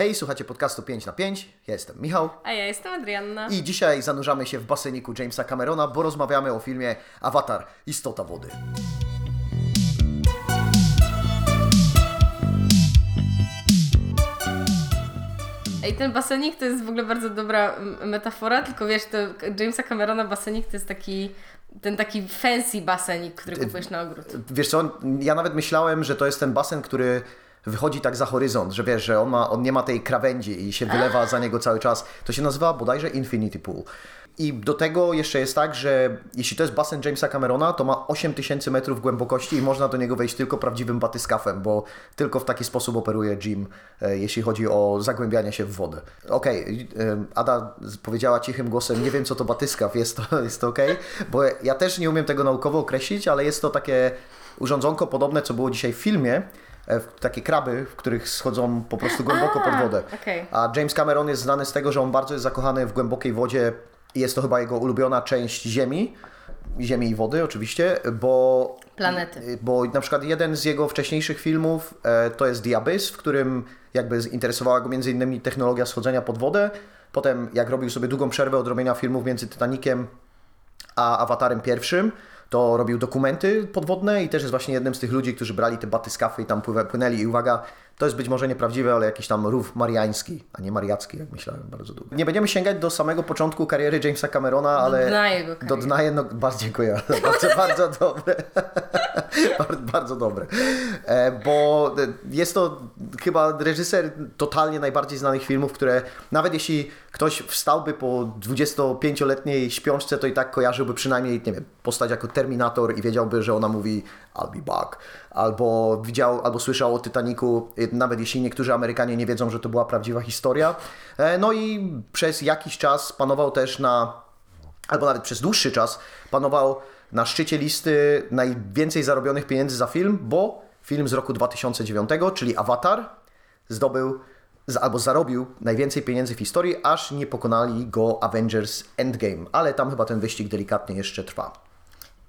Hej, słuchacie podcastu 5 na 5. Ja jestem Michał. A ja jestem Adrianna. I dzisiaj zanurzamy się w baseniku Jamesa Camerona, bo rozmawiamy o filmie Avatar Istota Wody. Ej, ten basenik to jest w ogóle bardzo dobra metafora, tylko wiesz, to Jamesa Camerona basenik to jest taki ten taki fancy basenik, który kupujesz na ogród. Wiesz co, ja nawet myślałem, że to jest ten basen, który wychodzi tak za horyzont, że wiesz, że on, ma, on nie ma tej krawędzi i się wylewa za niego cały czas. To się nazywa bodajże Infinity Pool. I do tego jeszcze jest tak, że jeśli to jest basen Jamesa Camerona, to ma 8000 metrów głębokości i można do niego wejść tylko prawdziwym batyskafem, bo tylko w taki sposób operuje Jim, e, jeśli chodzi o zagłębianie się w wodę. Okej, okay, Ada powiedziała cichym głosem, nie wiem co to batyskaw, jest to, jest to okej, okay? bo ja też nie umiem tego naukowo określić, ale jest to takie urządzonko podobne, co było dzisiaj w filmie, E, takie kraby, w których schodzą po prostu głęboko pod wodę. A James Cameron jest znany z tego, że on bardzo jest zakochany w głębokiej wodzie i jest to chyba jego ulubiona część Ziemi. Ziemi i wody oczywiście, bo... Planety. Bo na przykład jeden z jego wcześniejszych filmów e, to jest The Abyss, w którym jakby zinteresowała go między innymi technologia schodzenia pod wodę. Potem jak robił sobie długą przerwę od robienia filmów między Titanikiem a Awatarem pierwszym, to robił dokumenty podwodne i też jest właśnie jednym z tych ludzi, którzy brali te baty i tam płynęli. I uwaga, to jest być może nieprawdziwe, ale jakiś tam rów mariański, a nie mariacki, jak myślałem bardzo długo. Nie będziemy sięgać do samego początku kariery Jamesa Camerona, ale... Do dna jego Do dna bardzo dziękuję. Bardzo, bardzo dobre. bardzo, bardzo dobre. E, bo jest to chyba reżyser totalnie najbardziej znanych filmów, które nawet jeśli ktoś wstałby po 25-letniej śpiączce, to i tak kojarzyłby przynajmniej, nie wiem, postać jako Terminator i wiedziałby, że ona mówi I'll be back. Albo widział, albo słyszał o Titaniku, nawet jeśli niektórzy Amerykanie nie wiedzą, że to była prawdziwa historia. E, no i przez jakiś czas panował też na, albo nawet przez dłuższy czas, panował na szczycie listy najwięcej zarobionych pieniędzy za film, bo film z roku 2009, czyli Avatar, zdobył albo zarobił najwięcej pieniędzy w historii, aż nie pokonali go Avengers Endgame. Ale tam chyba ten wyścig delikatnie jeszcze trwa.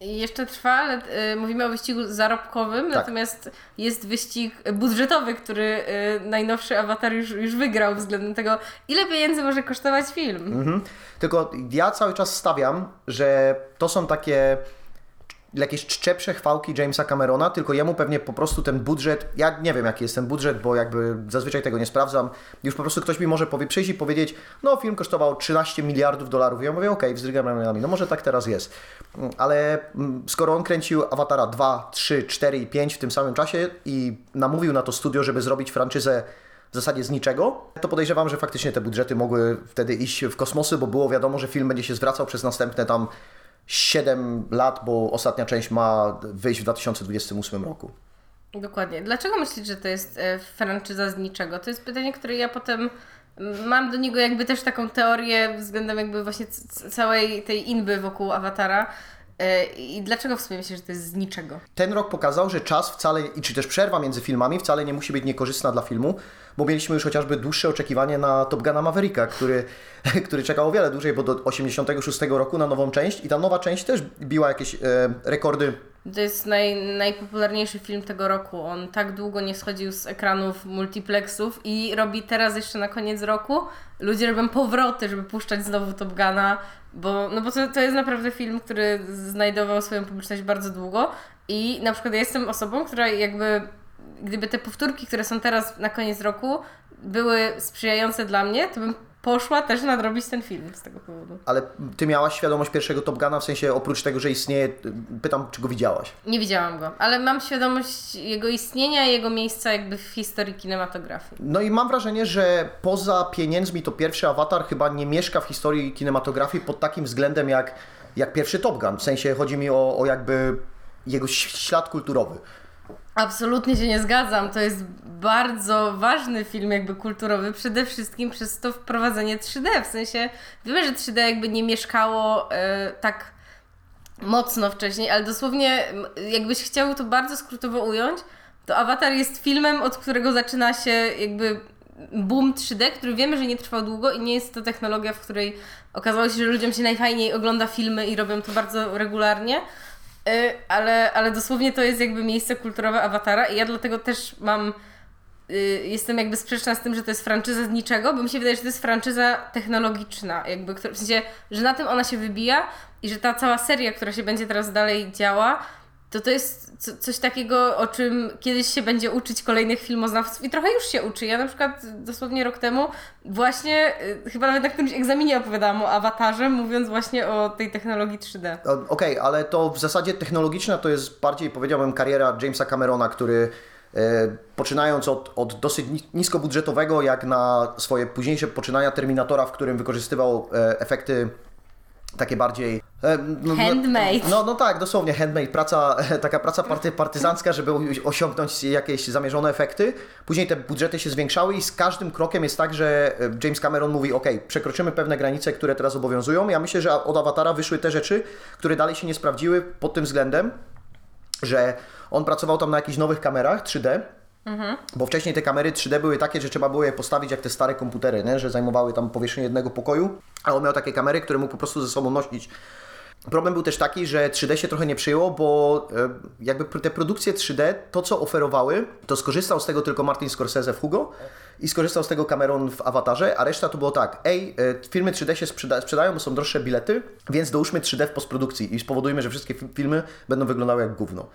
Jeszcze trwa, ale y, mówimy o wyścigu zarobkowym, tak. natomiast jest wyścig budżetowy, który y, najnowszy awatar już, już wygrał względem tego, ile pieniędzy może kosztować film. Mhm. Tylko ja cały czas stawiam, że to są takie jakieś czcze przechwałki Jamesa Camerona, tylko jemu pewnie po prostu ten budżet, ja nie wiem jaki jest ten budżet, bo jakby zazwyczaj tego nie sprawdzam, już po prostu ktoś mi może powie, przyjść i powiedzieć, no film kosztował 13 miliardów dolarów. Ja mówię, okej, okay, wzdrygam ramionami, no może tak teraz jest. Ale mm, skoro on kręcił Awatara 2, 3, 4 i 5 w tym samym czasie i namówił na to studio, żeby zrobić franczyzę w zasadzie z niczego, to podejrzewam, że faktycznie te budżety mogły wtedy iść w kosmosy, bo było wiadomo, że film będzie się zwracał przez następne tam 7 lat, bo ostatnia część ma wyjść w 2028 roku. Dokładnie. Dlaczego myślisz, że to jest e, franczyza z niczego? To jest pytanie, które ja potem mam do niego jakby też taką teorię względem jakby właśnie całej tej inby wokół awatara. E, I dlaczego w sumie myślisz, że to jest z niczego? Ten rok pokazał, że czas wcale, i czy też przerwa między filmami wcale nie musi być niekorzystna dla filmu, bo mieliśmy już chociażby dłuższe oczekiwanie na Top Guna Mavericka, który, który czekał o wiele dłużej, bo do 86 roku na nową część i ta nowa część też biła jakieś e, rekordy to jest naj, najpopularniejszy film tego roku. On tak długo nie schodził z ekranów multiplexów i robi teraz jeszcze na koniec roku. Ludzie robią powroty, żeby puszczać znowu Top Guna, bo, no bo to, to jest naprawdę film, który znajdował swoją publiczność bardzo długo i na przykład ja jestem osobą, która jakby gdyby te powtórki, które są teraz na koniec roku, były sprzyjające dla mnie, to bym poszła też nadrobić ten film z tego powodu. Ale ty miałaś świadomość pierwszego Top Guna, w sensie oprócz tego, że istnieje, pytam, czy go widziałaś? Nie widziałam go, ale mam świadomość jego istnienia i jego miejsca jakby w historii kinematografii. No i mam wrażenie, że poza pieniędzmi to pierwszy awatar chyba nie mieszka w historii kinematografii pod takim względem jak, jak pierwszy Top Gun. W sensie chodzi mi o, o jakby jego ślad kulturowy. Absolutnie się nie zgadzam. To jest bardzo ważny film jakby kulturowy, przede wszystkim przez to wprowadzenie 3D. W sensie, wiemy, że 3D jakby nie mieszkało e, tak mocno wcześniej, ale dosłownie jakbyś chciał to bardzo skrótowo ująć, to Avatar jest filmem, od którego zaczyna się jakby boom 3D, który wiemy, że nie trwał długo i nie jest to technologia, w której okazało się, że ludziom się najfajniej ogląda filmy i robią to bardzo regularnie. Y, ale, ale dosłownie to jest jakby miejsce kulturowe awatara i ja dlatego też mam y, jestem jakby sprzeczna z tym, że to jest franczyza z niczego, bo mi się wydaje, że to jest franczyza technologiczna, jakby, w sensie, że na tym ona się wybija i że ta cała seria, która się będzie teraz dalej działa, to to jest co, coś takiego, o czym kiedyś się będzie uczyć kolejnych filmoznawców i trochę już się uczy. Ja na przykład dosłownie rok temu właśnie, y, chyba nawet na którymś egzaminie opowiadałam o awatarze, mówiąc właśnie o tej technologii 3D. Okej, okay, ale to w zasadzie technologiczna to jest bardziej, powiedziałbym, kariera Jamesa Camerona, który e, poczynając od, od dosyć niskobudżetowego, jak na swoje późniejsze poczynania Terminatora, w którym wykorzystywał e, efekty takie bardziej... E, no, handmade. No, no tak, dosłownie handmade, praca, taka praca party, partyzancka, żeby osiągnąć jakieś zamierzone efekty. Później te budżety się zwiększały i z każdym krokiem jest tak, że e, James Cameron mówi, ok, przekroczymy pewne granice, które teraz obowiązują. Ja myślę, że od Awatara wyszły te rzeczy, które dalej się nie sprawdziły pod tym względem, że on pracował tam na jakichś nowych kamerach 3D, Mhm. Bo wcześniej te kamery 3D były takie, że trzeba było je postawić jak te stare komputery, nie? że zajmowały tam powierzchnię jednego pokoju, a on miał takie kamery, które mógł po prostu ze sobą nosić. Problem był też taki, że 3D się trochę nie przyjęło, bo e, jakby te produkcje 3D, to co oferowały, to skorzystał z tego tylko Martin Scorsese w Hugo i skorzystał z tego Cameron w Awatarze, a reszta to było tak, ej, e, filmy 3D się sprzeda sprzedają, bo są droższe bilety, więc dołóżmy 3D w postprodukcji i spowodujmy, że wszystkie filmy będą wyglądały jak gówno.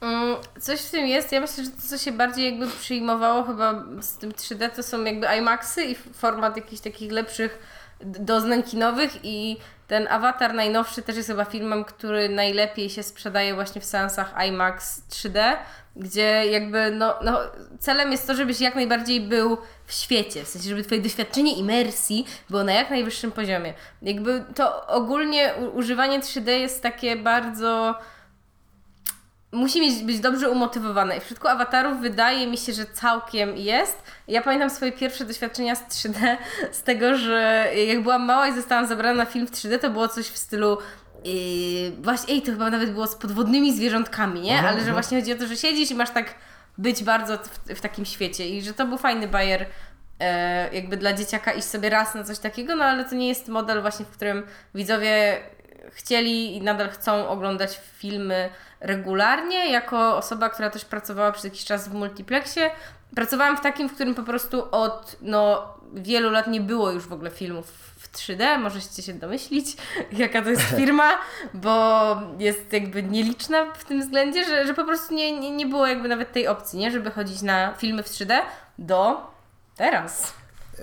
Mm, coś w tym jest. Ja myślę, że to, co się bardziej jakby przyjmowało chyba z tym 3D, to są jakby IMAXy i format jakichś takich lepszych doznań kinowych i ten Avatar najnowszy też jest chyba filmem, który najlepiej się sprzedaje właśnie w seansach IMAX 3D, gdzie jakby no, no celem jest to, żebyś jak najbardziej był w świecie, w sensie, żeby Twoje doświadczenie imersji było na jak najwyższym poziomie. Jakby to ogólnie używanie 3D jest takie bardzo musi mieć, być dobrze umotywowane. I w przypadku awatarów wydaje mi się, że całkiem jest. Ja pamiętam swoje pierwsze doświadczenia z 3D, z tego, że jak byłam mała i zostałam zabrana na film w 3D, to było coś w stylu Yy, właśnie, ej, to chyba nawet było z podwodnymi zwierzątkami, nie? Ale że właśnie chodzi o to, że siedzisz i masz tak być bardzo w, w takim świecie i że to był fajny bajer e, jakby dla dzieciaka iść sobie raz na coś takiego, no ale to nie jest model właśnie, w którym widzowie chcieli i nadal chcą oglądać filmy regularnie. Jako osoba, która też pracowała przez jakiś czas w multiplexie, pracowałam w takim, w którym po prostu od no, wielu lat nie było już w ogóle filmów w 3D. Możecie się domyślić, jaka to jest firma, bo jest jakby nieliczna w tym względzie, że, że po prostu nie, nie, nie było jakby nawet tej opcji, nie? żeby chodzić na filmy w 3D do teraz.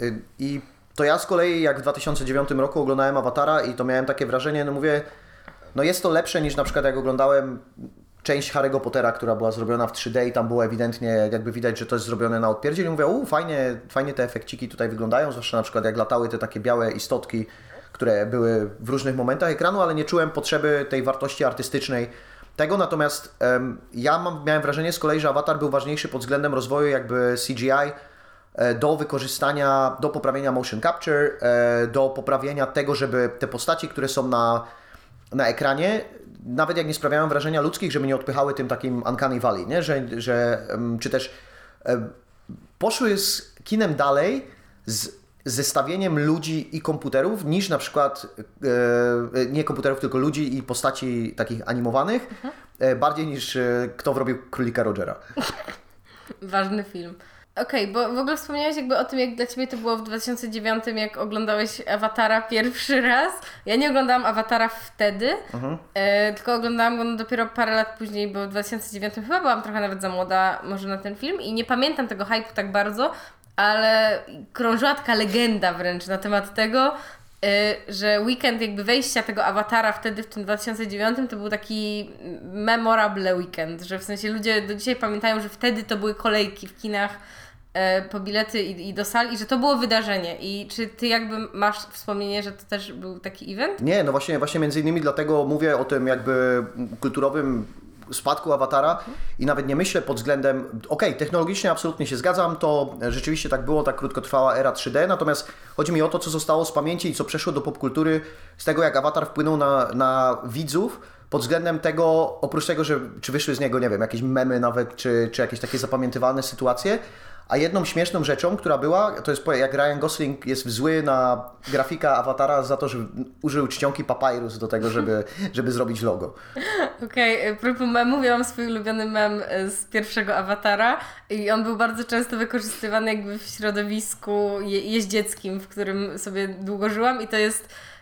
Y, I to ja z kolei, jak w 2009 roku oglądałem Awatara i to miałem takie wrażenie, no mówię, no jest to lepsze niż na przykład jak oglądałem część Harry'ego Pottera, która była zrobiona w 3D i tam było ewidentnie, jakby widać, że to jest zrobione na odpierdziel i mówię, u, fajnie, fajnie te efekciki tutaj wyglądają, zwłaszcza na przykład jak latały te takie białe istotki, które były w różnych momentach ekranu, ale nie czułem potrzeby tej wartości artystycznej tego, natomiast um, ja mam, miałem wrażenie z kolei, że Avatar był ważniejszy pod względem rozwoju jakby CGI, E, do wykorzystania, do poprawienia motion capture, e, do poprawienia tego, żeby te postaci, które są na, na ekranie, nawet jak nie sprawiają wrażenia ludzkich, żeby nie odpychały tym takim uncanny valley, nie? Że, że, czy też e, poszły z kinem dalej z zestawieniem ludzi i komputerów niż na przykład nie komputerów, tylko ludzi i postaci takich animowanych, mhm. bardziej niż kto wrobił Królika Rogera. Ważny film. Okej, okay, bo w ogóle wspomniałeś jakby o tym, jak dla Ciebie to było w 2009, jak oglądałeś Awatara pierwszy raz. Ja nie oglądałam Awatara wtedy, mhm. e, tylko oglądałam go dopiero parę lat później, bo w 2009 chyba byłam trochę nawet za młoda może na ten film i nie pamiętam tego hype'u tak bardzo, ale krążyła taka legenda wręcz na temat tego, e, że weekend jakby wejścia tego awatara wtedy w tym 2009 to był taki memorable weekend, że w sensie ludzie do dzisiaj pamiętają, że wtedy to były kolejki w kinach po bilety i, i do sali i że to było wydarzenie. I czy ty jakby masz wspomnienie, że to też był taki event? Nie, no właśnie, właśnie między innymi dlatego mówię o tym jakby kulturowym spadku awatara i nawet nie myślę pod względem, okej, okay, technologicznie absolutnie się zgadzam, to rzeczywiście tak było, tak krótko trwała era 3D, natomiast chodzi mi o to, co zostało z pamięci i co przeszło do popkultury, z tego jak awatar wpłynął na, na widzów, pod względem tego, oprócz tego, że czy wyszły z niego, nie wiem, jakieś memy nawet, czy, czy jakieś takie zapamiętywalne sytuacje, A jedną śmieszną rzeczą, która była, to jest jak Ryan Gosling jest zły na grafika awatara za to, że użył czcionki papyrus do tego, żeby, żeby zrobić logo. Okej, okay, propos memów, ja mam swój ulubiony mem e, z pierwszego awatara i on był bardzo często wykorzystywany jakby w środowisku je jeździeckim, w którym sobie długo żyłam i to jest e,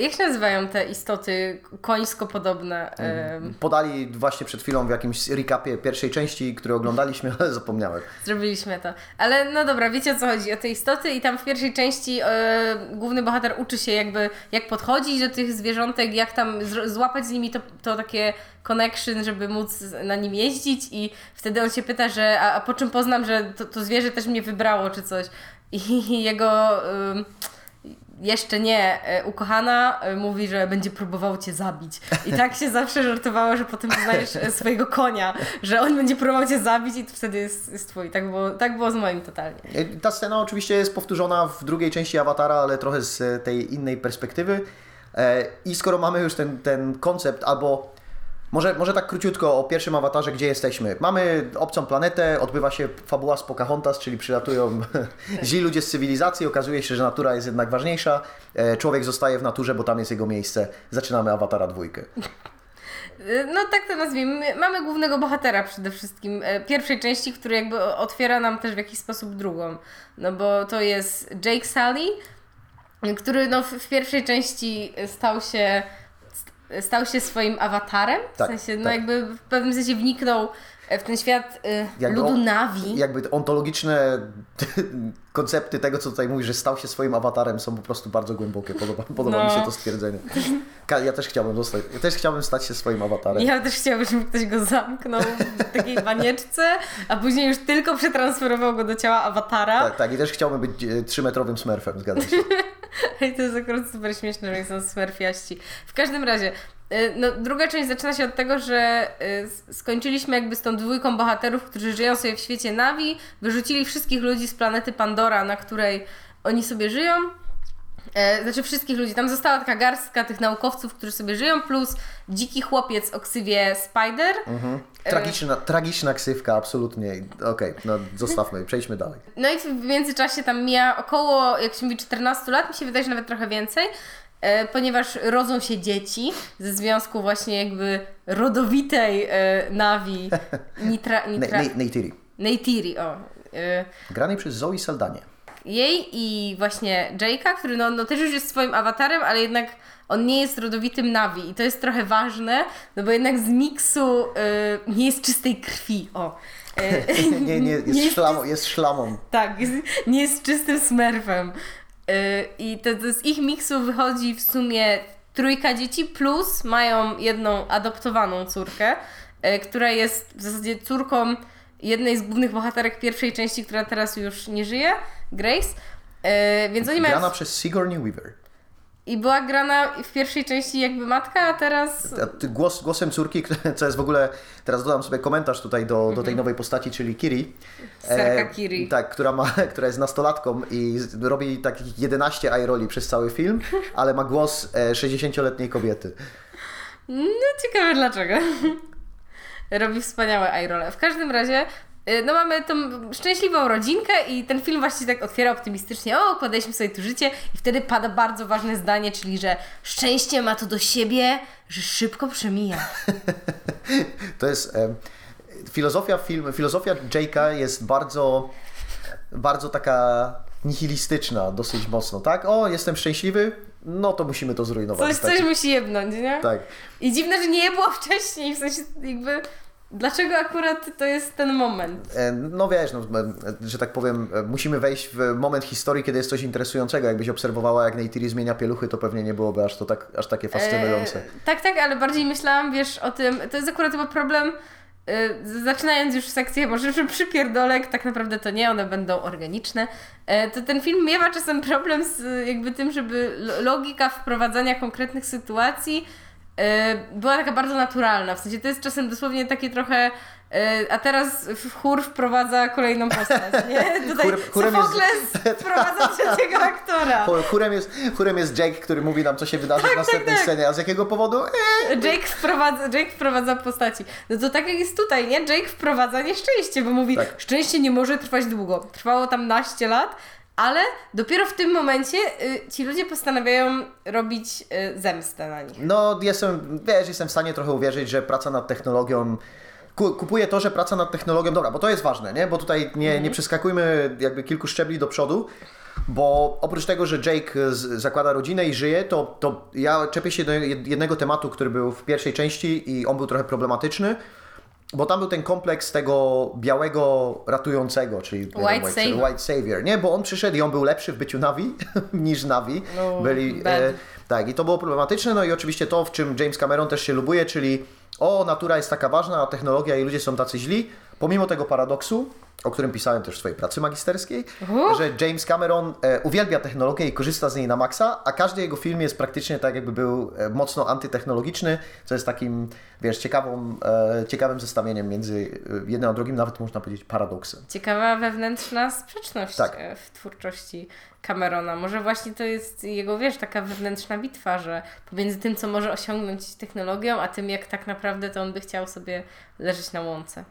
jak się nazywają te istoty końsko podobne? E, Podali właśnie przed chwilą w jakimś recapie pierwszej części, który oglądaliśmy, ale zapomniałem. Zrobiliśmy to. Ale no dobra, wiecie o co chodzi, o te istoty i tam w pierwszej części e, główny bohater uczy się jakby jak podchodzić do tych zwierzątek, jak tam złapać z nimi to, to takie connection, żeby móc na nim jeździć i wtedy on się pyta, że a, a po czym poznam, że to, to zwierzę też mnie wybrało czy coś. I jego... jeszcze nie, e, ukochana e, mówi, że będzie próbował cię zabić. I tak się zawsze żartowało, że potem poznajesz e, swojego konia, że on będzie próbował cię zabić i wtedy jest, jest twój. Tak było, tak było z moim totalnie. Ta scena oczywiście jest powtórzona w drugiej części Awatara, ale trochę z tej innej perspektywy. I skoro mamy już ten, ten koncept, albo może, może tak króciutko o pierwszym awatarze, gdzie jesteśmy. Mamy obcą planetę, odbywa się fabuła z Pocahontas, czyli przylatują źli ludzie z cywilizacji, okazuje się, że natura jest jednak ważniejsza. E, Człowiek zostaje w naturze, bo tam jest jego miejsce. Zaczynamy awatara dwójkę. E, No tak to nazwijmy. Mamy głównego bohatera przede wszystkim e, pierwszej części, który jakby otwiera nam też w jakiś sposób drugą. No bo to jest Jake Sully, który no w, w pierwszej części stał się stał się swoim awatarem. W Tak, sensie, no tak. jakby w pewnym sensie wniknął w ten świat Jakby ludu on- Navi. Jakby ontologiczne koncepty tego, co tutaj mówisz, że stał się swoim awatarem, są po prostu bardzo głębokie. Podoba, podoba No. mi się to stwierdzenie. Ja też chciałbym zostać, ja też chciałbym stać się swoim awatarem. Ja też chciałabym, żeby ktoś go zamknął w takiej banieczce, a później już tylko przetransferował go do ciała awatara. Tak, tak, i też chciałbym być e, trzymetrowym smurfem, zgadza się. I to jest akurat super śmieszne, że są smurfiaści. W każdym razie, y, no, druga część zaczyna się od tego, że y, skończyliśmy jakby z tą dwójką bohaterów, którzy żyją sobie w świecie Navi, wyrzucili wszystkich ludzi z planety Pandora, na której oni sobie żyją. E, Znaczy wszystkich ludzi. Tam została taka garstka tych naukowców, którzy sobie żyją, plus dziki chłopiec o ksywie Spider. Mhm. Tragiczna, tragiczna ksywka, absolutnie. Okej, no zostawmy, przejdźmy dalej. No i w międzyczasie tam mija około, jak się mówi, 14 lat, mi się wydaje, że nawet trochę więcej, e, ponieważ rodzą się dzieci ze związku właśnie jakby rodowitej e, Navi Nitra, Ne- Nitra, Ne- Neytiri. Neytiri, o. E, Granej przez Zoe Saldanie. jej i właśnie Jake'a, który no, no też już jest swoim awatarem, ale jednak on nie jest rodowitym Navi i to jest trochę ważne, no bo jednak z miksu e, nie jest czystej krwi, o. E, Nie, nie, jest, jest szlamą, jest szlamą. Tak, jest, nie jest czystym smurfem. Yy, I to, to z ich miksu wychodzi w sumie trójka dzieci, plus mają jedną adoptowaną córkę, yy, która jest w zasadzie córką jednej z głównych bohaterek pierwszej części, która teraz już nie żyje, Grace. Yy, więc oni mają. Grana przez Sigourney Weaver. I była grana w pierwszej części jakby matka, a teraz. Głos, głosem córki, co jest w ogóle, teraz dodam sobie komentarz tutaj do, do tej nowej postaci, czyli Kiri. Serka Kiri. Tak, która, ma, która jest nastolatką i robi takich 11 roli przez cały film, ale ma głos e, 60-letniej kobiety. No ciekawe dlaczego. Robi wspaniałe eye W każdym razie, no mamy tą szczęśliwą rodzinkę i ten film właśnie tak otwiera optymistycznie. O, układaliśmy sobie tu życie i wtedy pada bardzo ważne zdanie, czyli że szczęście ma to do siebie, że szybko przemija. To jest e, filozofia film, filozofia Jake'a jest bardzo, bardzo taka nihilistyczna dosyć mocno, tak? O, jestem szczęśliwy, no to musimy to zrujnować. Coś, tak, coś musi jebnąć, nie? tak. I dziwne, że nie było wcześniej, w sensie jakby... Dlaczego akurat to jest ten moment? E, No wiesz, no, e, że tak powiem, e, musimy wejść w moment historii, kiedy jest coś interesującego. Jakbyś obserwowała, jak Neytiri zmienia pieluchy, to pewnie nie byłoby aż, to tak, aż takie fascynujące. E, tak, tak, ale bardziej myślałam, wiesz, o tym, to jest akurat chyba problem, zaczynając już sekcję, może że przypierdolek, tak naprawdę to nie, one będą organiczne, to ten film miewa czasem problem z jakby tym, żeby lo- logika wprowadzania konkretnych sytuacji była taka bardzo naturalna, w sensie to jest czasem dosłownie takie trochę E, A teraz chór wprowadza kolejną postać, nie? Tutaj Chór- chórem jest- wprowadza trzeciego aktora. Chórem jest, chórem jest Jake, który mówi nam, co się wydarzy w następnej tak. scenie, a z jakiego powodu? E, Jake wprowadza, Jake wprowadza postaci. No to tak jak jest tutaj, nie? Jake wprowadza nieszczęście, bo mówi, Tak. szczęście nie może trwać długo. Trwało tam naście lat, ale dopiero w tym momencie y, ci ludzie postanawiają robić y, zemstę na nich. No, jestem, wiesz, jestem w stanie trochę uwierzyć, że praca nad technologią. ku- Kupuję to, że praca nad technologią, dobra, bo to jest ważne, nie? Bo tutaj nie, nie przeskakujmy jakby kilku szczebli do przodu, bo oprócz tego, że Jake zakłada rodzinę i żyje, to, to ja czepię się do jed- jednego tematu, który był w pierwszej części i on był trochę problematyczny, bo tam był ten kompleks tego białego ratującego, czyli White się- savior. White Savior, nie? Bo on przyszedł i on był lepszy w byciu Navi niż Navi. No, Byli, e, tak, i to było problematyczne, no i oczywiście to, w czym James Cameron też się lubuje, czyli o, natura jest taka ważna, a technologia i ludzie są tacy źli, pomimo tego paradoksu, o którym pisałem też w swojej pracy magisterskiej, Uhu. że James Cameron e, uwielbia technologię i korzysta z niej na maksa, a każdy jego film jest praktycznie tak, jakby był e, mocno antytechnologiczny, co jest takim, wiesz, ciekawą, e, ciekawym zestawieniem między jednym a drugim, nawet można powiedzieć paradoksem. Ciekawa wewnętrzna sprzeczność Tak. w twórczości Camerona. Może właśnie to jest jego, wiesz, taka wewnętrzna bitwa, że pomiędzy tym, co może osiągnąć technologią, a tym, jak tak naprawdę to on by chciał sobie leżeć na łące.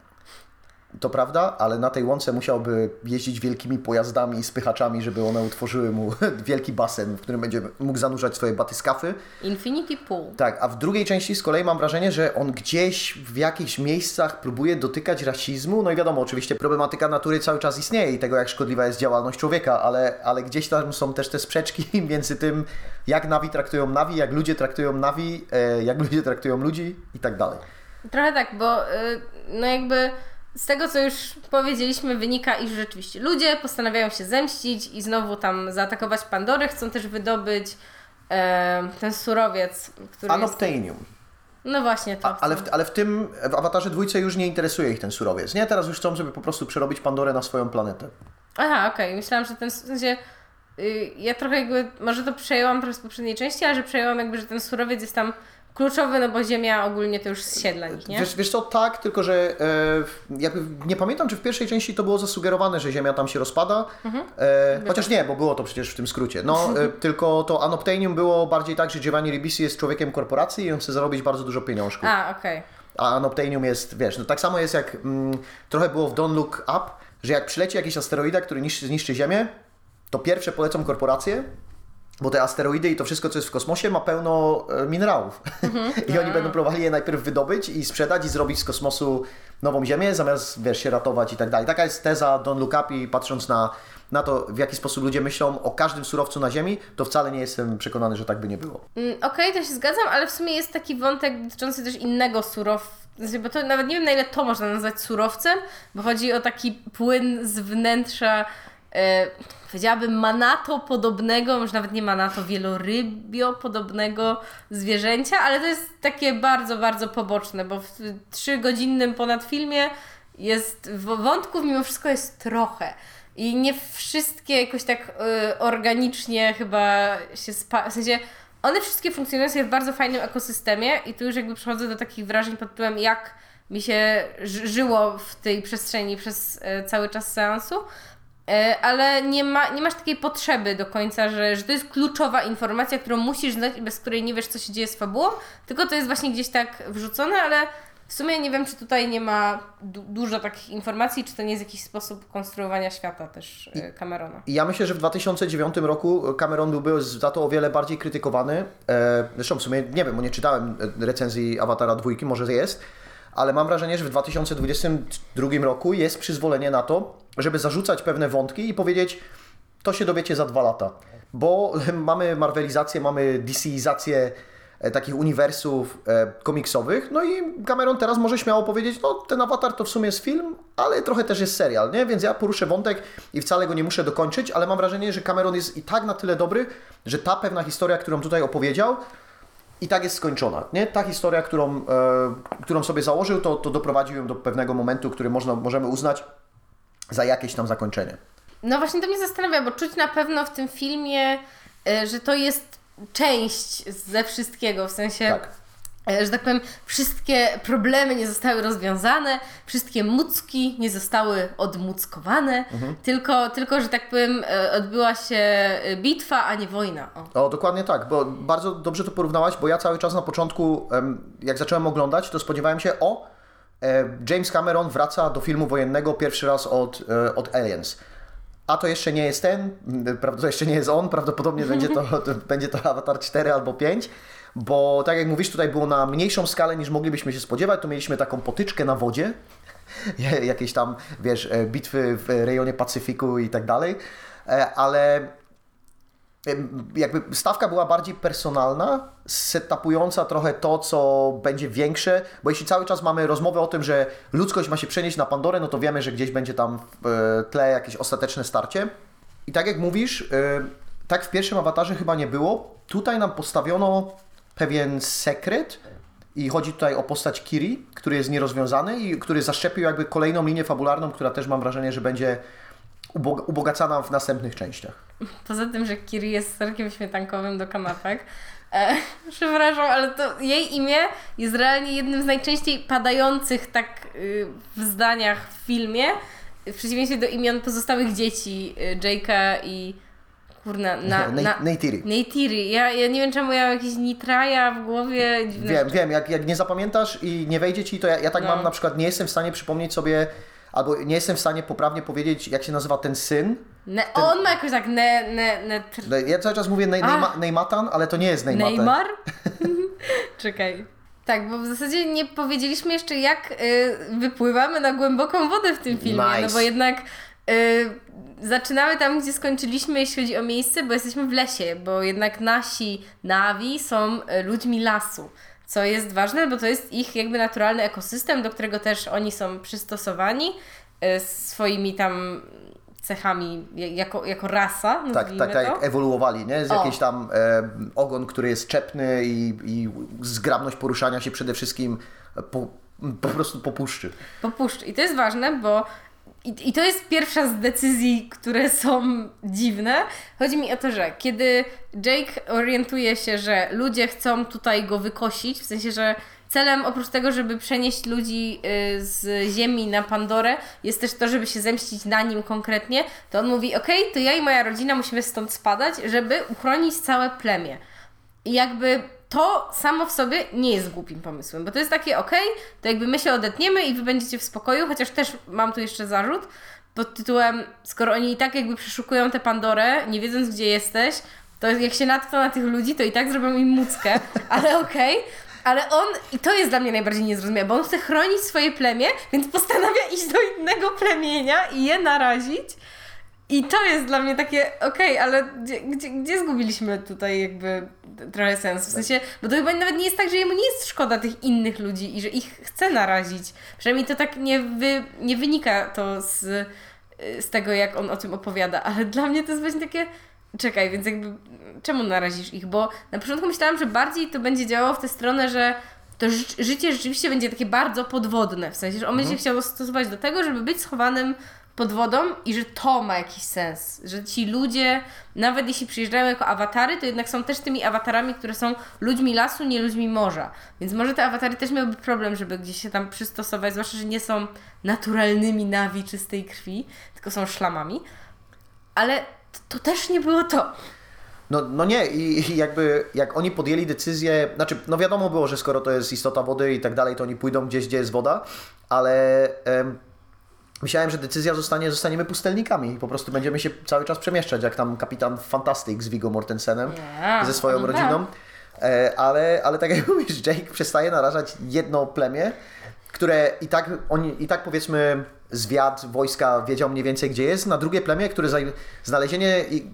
To prawda, ale na tej łące musiałby jeździć wielkimi pojazdami i spychaczami, żeby one utworzyły mu wielki basen, w którym będzie mógł zanurzać swoje batyskafy. Infinity Pool. Tak, a w drugiej części z kolei mam wrażenie, że on gdzieś w jakichś miejscach próbuje dotykać rasizmu. No i wiadomo, oczywiście problematyka natury cały czas istnieje i tego, jak szkodliwa jest działalność człowieka, ale, ale gdzieś tam są też te sprzeczki między tym, jak Navi traktują Navi, jak ludzie traktują Navi, e, jak ludzie traktują ludzi i tak dalej. Trochę tak, bo y, no jakby z tego, co już powiedzieliśmy, wynika, iż rzeczywiście ludzie postanawiają się zemścić i znowu tam zaatakować Pandorę, chcą też wydobyć e, ten surowiec, który jest... Anoptanium. No właśnie to. A, ale, w, ale w tym, w Awatarze dwójce już nie interesuje ich ten surowiec, nie? Teraz już chcą sobie po prostu przerobić Pandorę na swoją planetę. Aha, okej. Myślałam, że ten w sensie. y, ja trochę jakby, może to przejęłam trochę z poprzedniej części, ale że przejęłam jakby, że ten surowiec jest tam kluczowy, no bo Ziemia ogólnie to już zsiedla ich, nie? Wiesz, wiesz co, tak, tylko że e, jakby nie pamiętam, czy w pierwszej części to było zasugerowane, że Ziemia tam się rozpada. Mhm. E, chociaż nie, bo było to przecież w tym skrócie. No, e, tylko to Anoptanium było bardziej tak, że Giovanni Ribisi jest człowiekiem korporacji i on chce zarobić bardzo dużo pieniążków. A, okej. A Anoptanium jest, wiesz, no tak samo jest jak mm, trochę było w Don't Look Up, że jak przyleci jakiś asteroida, który niszczy, zniszczy Ziemię, to pierwsze polecą korporacje, bo te asteroidy i to wszystko, co jest w kosmosie, ma pełno e, minerałów. I oni będą próbowali je najpierw wydobyć i sprzedać i zrobić z kosmosu nową Ziemię, zamiast, wiesz, się ratować i tak dalej. Taka jest teza Don't Look Up i patrząc na, na to, w jaki sposób ludzie myślą o każdym surowcu na Ziemi, to wcale nie jestem przekonany, że tak by nie było. Mm, Okej, to się zgadzam, ale w sumie jest taki wątek dotyczący też innego surowca. Bo to nawet nie wiem na ile to można nazwać surowcem, bo chodzi o taki płyn z wnętrza, e, powiedziałabym manato podobnego, może nawet nie manato, wielorybio podobnego zwierzęcia, ale to jest takie bardzo, bardzo poboczne, bo w trzygodzinnym ponad filmie jest wątków mimo wszystko jest trochę. I nie wszystkie jakoś tak y, organicznie chyba się spa... W sensie one wszystkie funkcjonują sobie w bardzo fajnym ekosystemie i tu już jakby przechodzę do takich wrażeń pod tytułem jak mi się ży- żyło w tej przestrzeni przez e, cały czas seansu. E, Ale nie, ma, nie masz takiej potrzeby do końca, że, że to jest kluczowa informacja, którą musisz znać i bez której nie wiesz, co się dzieje z fabułą, tylko to jest właśnie gdzieś tak wrzucone, ale w sumie nie wiem, czy tutaj nie ma du- dużo takich informacji, czy to nie jest jakiś sposób konstruowania świata też e, Camerona. Ja myślę, że w 2009 roku Cameron byłby za to o wiele bardziej krytykowany. E, Zresztą w sumie nie wiem, bo nie czytałem recenzji Awatara dwójki, może jest, ale mam wrażenie, że w 2022 roku jest przyzwolenie na to, żeby zarzucać pewne wątki i powiedzieć, to się dowiecie za dwa lata. Bo mamy marvelizację, mamy DCizację e, takich uniwersów e, komiksowych, no i Cameron teraz może śmiało powiedzieć, no ten Avatar to w sumie jest film, ale trochę też jest serial, nie? Więc ja poruszę wątek i wcale go nie muszę dokończyć, ale mam wrażenie, że Cameron jest i tak na tyle dobry, że ta pewna historia, którą tutaj opowiedział, i tak jest skończona. Nie? Ta historia, którą, e, którą sobie założył, to, to doprowadził ją do pewnego momentu, który można, możemy uznać za jakieś tam zakończenie. No właśnie to mnie zastanawia, bo czuć na pewno w tym filmie, e, że to jest część ze wszystkiego, w sensie Tak. E, że tak powiem, wszystkie problemy nie zostały rozwiązane, wszystkie mucki nie zostały odmuckowane, tylko, tylko, że tak powiem, e, odbyła się e, bitwa, a nie wojna. O. O, dokładnie tak, bo bardzo dobrze to porównałaś, bo ja cały czas na początku, jak zacząłem oglądać, to spodziewałem się, o, James Cameron wraca do filmu wojennego pierwszy raz od, od Aliens. A to jeszcze nie jest ten, to jeszcze nie jest on, prawdopodobnie będzie to, to, będzie to Avatar 4 albo 5, bo tak jak mówisz, tutaj było na mniejszą skalę niż moglibyśmy się spodziewać, tu mieliśmy taką potyczkę na wodzie, jakieś tam, wiesz, e, bitwy w rejonie Pacyfiku i tak dalej, E, ale jakby stawka była bardziej personalna, setupująca trochę to, co będzie większe, bo jeśli cały czas mamy rozmowę o tym, że ludzkość ma się przenieść na Pandorę, no to wiemy, że gdzieś będzie tam w e, tle jakieś ostateczne starcie. I tak jak mówisz, tak w pierwszym awatarze chyba nie było. Tutaj nam postawiono pewien sekret i chodzi tutaj o postać Kiri, który jest nierozwiązany i który zaszczepił jakby kolejną linię fabularną, która też mam wrażenie, że będzie ubog- ubogacana w następnych częściach. Poza tym, że Kiri jest serkiem śmietankowym do kanapek. E, przepraszam, ale to jej imię jest realnie jednym z najczęściej padających tak y, w zdaniach w filmie, w przeciwieństwie do imion pozostałych dzieci, y, Jake'a i kurna, na, Ney- na, Neytiri. Neytiri. Ja, ja nie wiem czemu ja mam jakieś nitraja w głowie. dziwne Wiem, wiem, jak, jak nie zapamiętasz i nie wejdzie ci, to ja, ja tak No. mam na przykład, nie jestem w stanie przypomnieć sobie, albo nie jestem w stanie poprawnie powiedzieć, jak się nazywa ten syn. Ne, on ma jakoś tak ne, ne, ne, tr- Ja cały czas mówię Ney, A. Neyma, Neymatan, ale to nie jest Neymatan. Neymar? Czekaj. Tak, bo w zasadzie nie powiedzieliśmy jeszcze, jak y, wypływamy na głęboką wodę w tym filmie. Nice. No bo jednak y, zaczynamy tam, gdzie skończyliśmy, jeśli chodzi o miejsce, bo jesteśmy w lesie, bo jednak nasi nawi są y, ludźmi lasu. Co jest ważne, bo to jest ich jakby naturalny ekosystem, do którego też oni są przystosowani y, swoimi tam cechami jako, jako rasa. Tak, tak, tak jak ewoluowali, nie? Z O. jakiś tam e, ogon, który jest czepny i, i zgrabność poruszania się przede wszystkim po, po prostu po puszczy. popuszcz. I to jest ważne, bo i, i to jest pierwsza z decyzji, które są dziwne. Chodzi mi o to, że kiedy Jake orientuje się, że ludzie chcą tutaj go wykosić, w sensie, że celem oprócz tego, żeby przenieść ludzi y, z Ziemi na Pandorę, jest też to, żeby się zemścić na nim konkretnie, to on mówi, okej, to ja i moja rodzina musimy stąd spadać, żeby uchronić całe plemię. I jakby to samo w sobie nie jest głupim pomysłem, bo to jest takie, okej, to jakby my się odetniemy i wy będziecie w spokoju, chociaż też mam tu jeszcze zarzut pod tytułem, skoro oni i tak jakby przeszukują tę Pandorę, nie wiedząc gdzie jesteś, to jak się natkną na tych ludzi, to i tak zrobią im muckę, ale okej. Ale on, i to jest dla mnie najbardziej niezrozumiałe, bo on chce chronić swoje plemię, więc postanawia iść do innego plemienia i je narazić. I to jest dla mnie takie, okej, ale gdzie, gdzie, gdzie zgubiliśmy tutaj jakby trochę sens? W sensie, bo to chyba nawet nie jest tak, że jemu nie jest szkoda tych innych ludzi i że ich chce narazić. Przynajmniej to tak nie, wy, nie wynika to z, z tego, jak on o tym opowiada, ale dla mnie to jest właśnie takie, czekaj, więc jakby czemu narazisz ich? Bo na początku myślałam, że bardziej to będzie działało w tę stronę, że to ży- życie rzeczywiście będzie takie bardzo podwodne, w sensie, że on będzie chciał stosować do tego, żeby być schowanym pod wodą i że to ma jakiś sens, że ci ludzie, nawet jeśli przyjeżdżają jako awatary, to jednak są też tymi awatarami, które są ludźmi lasu, nie ludźmi morza. Więc może te awatary też miałyby problem, żeby gdzieś się tam przystosować, zwłaszcza, że nie są naturalnymi nawi czystej krwi, tylko są szlamami. Ale to, też nie było to. No, no nie, i, i jakby jak oni podjęli decyzję, znaczy, no wiadomo było, że skoro to jest istota wody i tak dalej, to oni pójdą gdzieś, gdzie jest woda, ale em, myślałem, że decyzja zostanie, zostaniemy pustelnikami i po prostu będziemy się cały czas przemieszczać, jak tam kapitan Fantastic z Viggo Mortensenem Nie, ze swoją no rodziną. E, ale, ale tak jak mówisz, Jake przestaje narażać jedno plemię, które i tak, oni, i tak powiedzmy zwiad wojska wiedział mniej więcej gdzie jest, na drugie plemię, które znalezienie i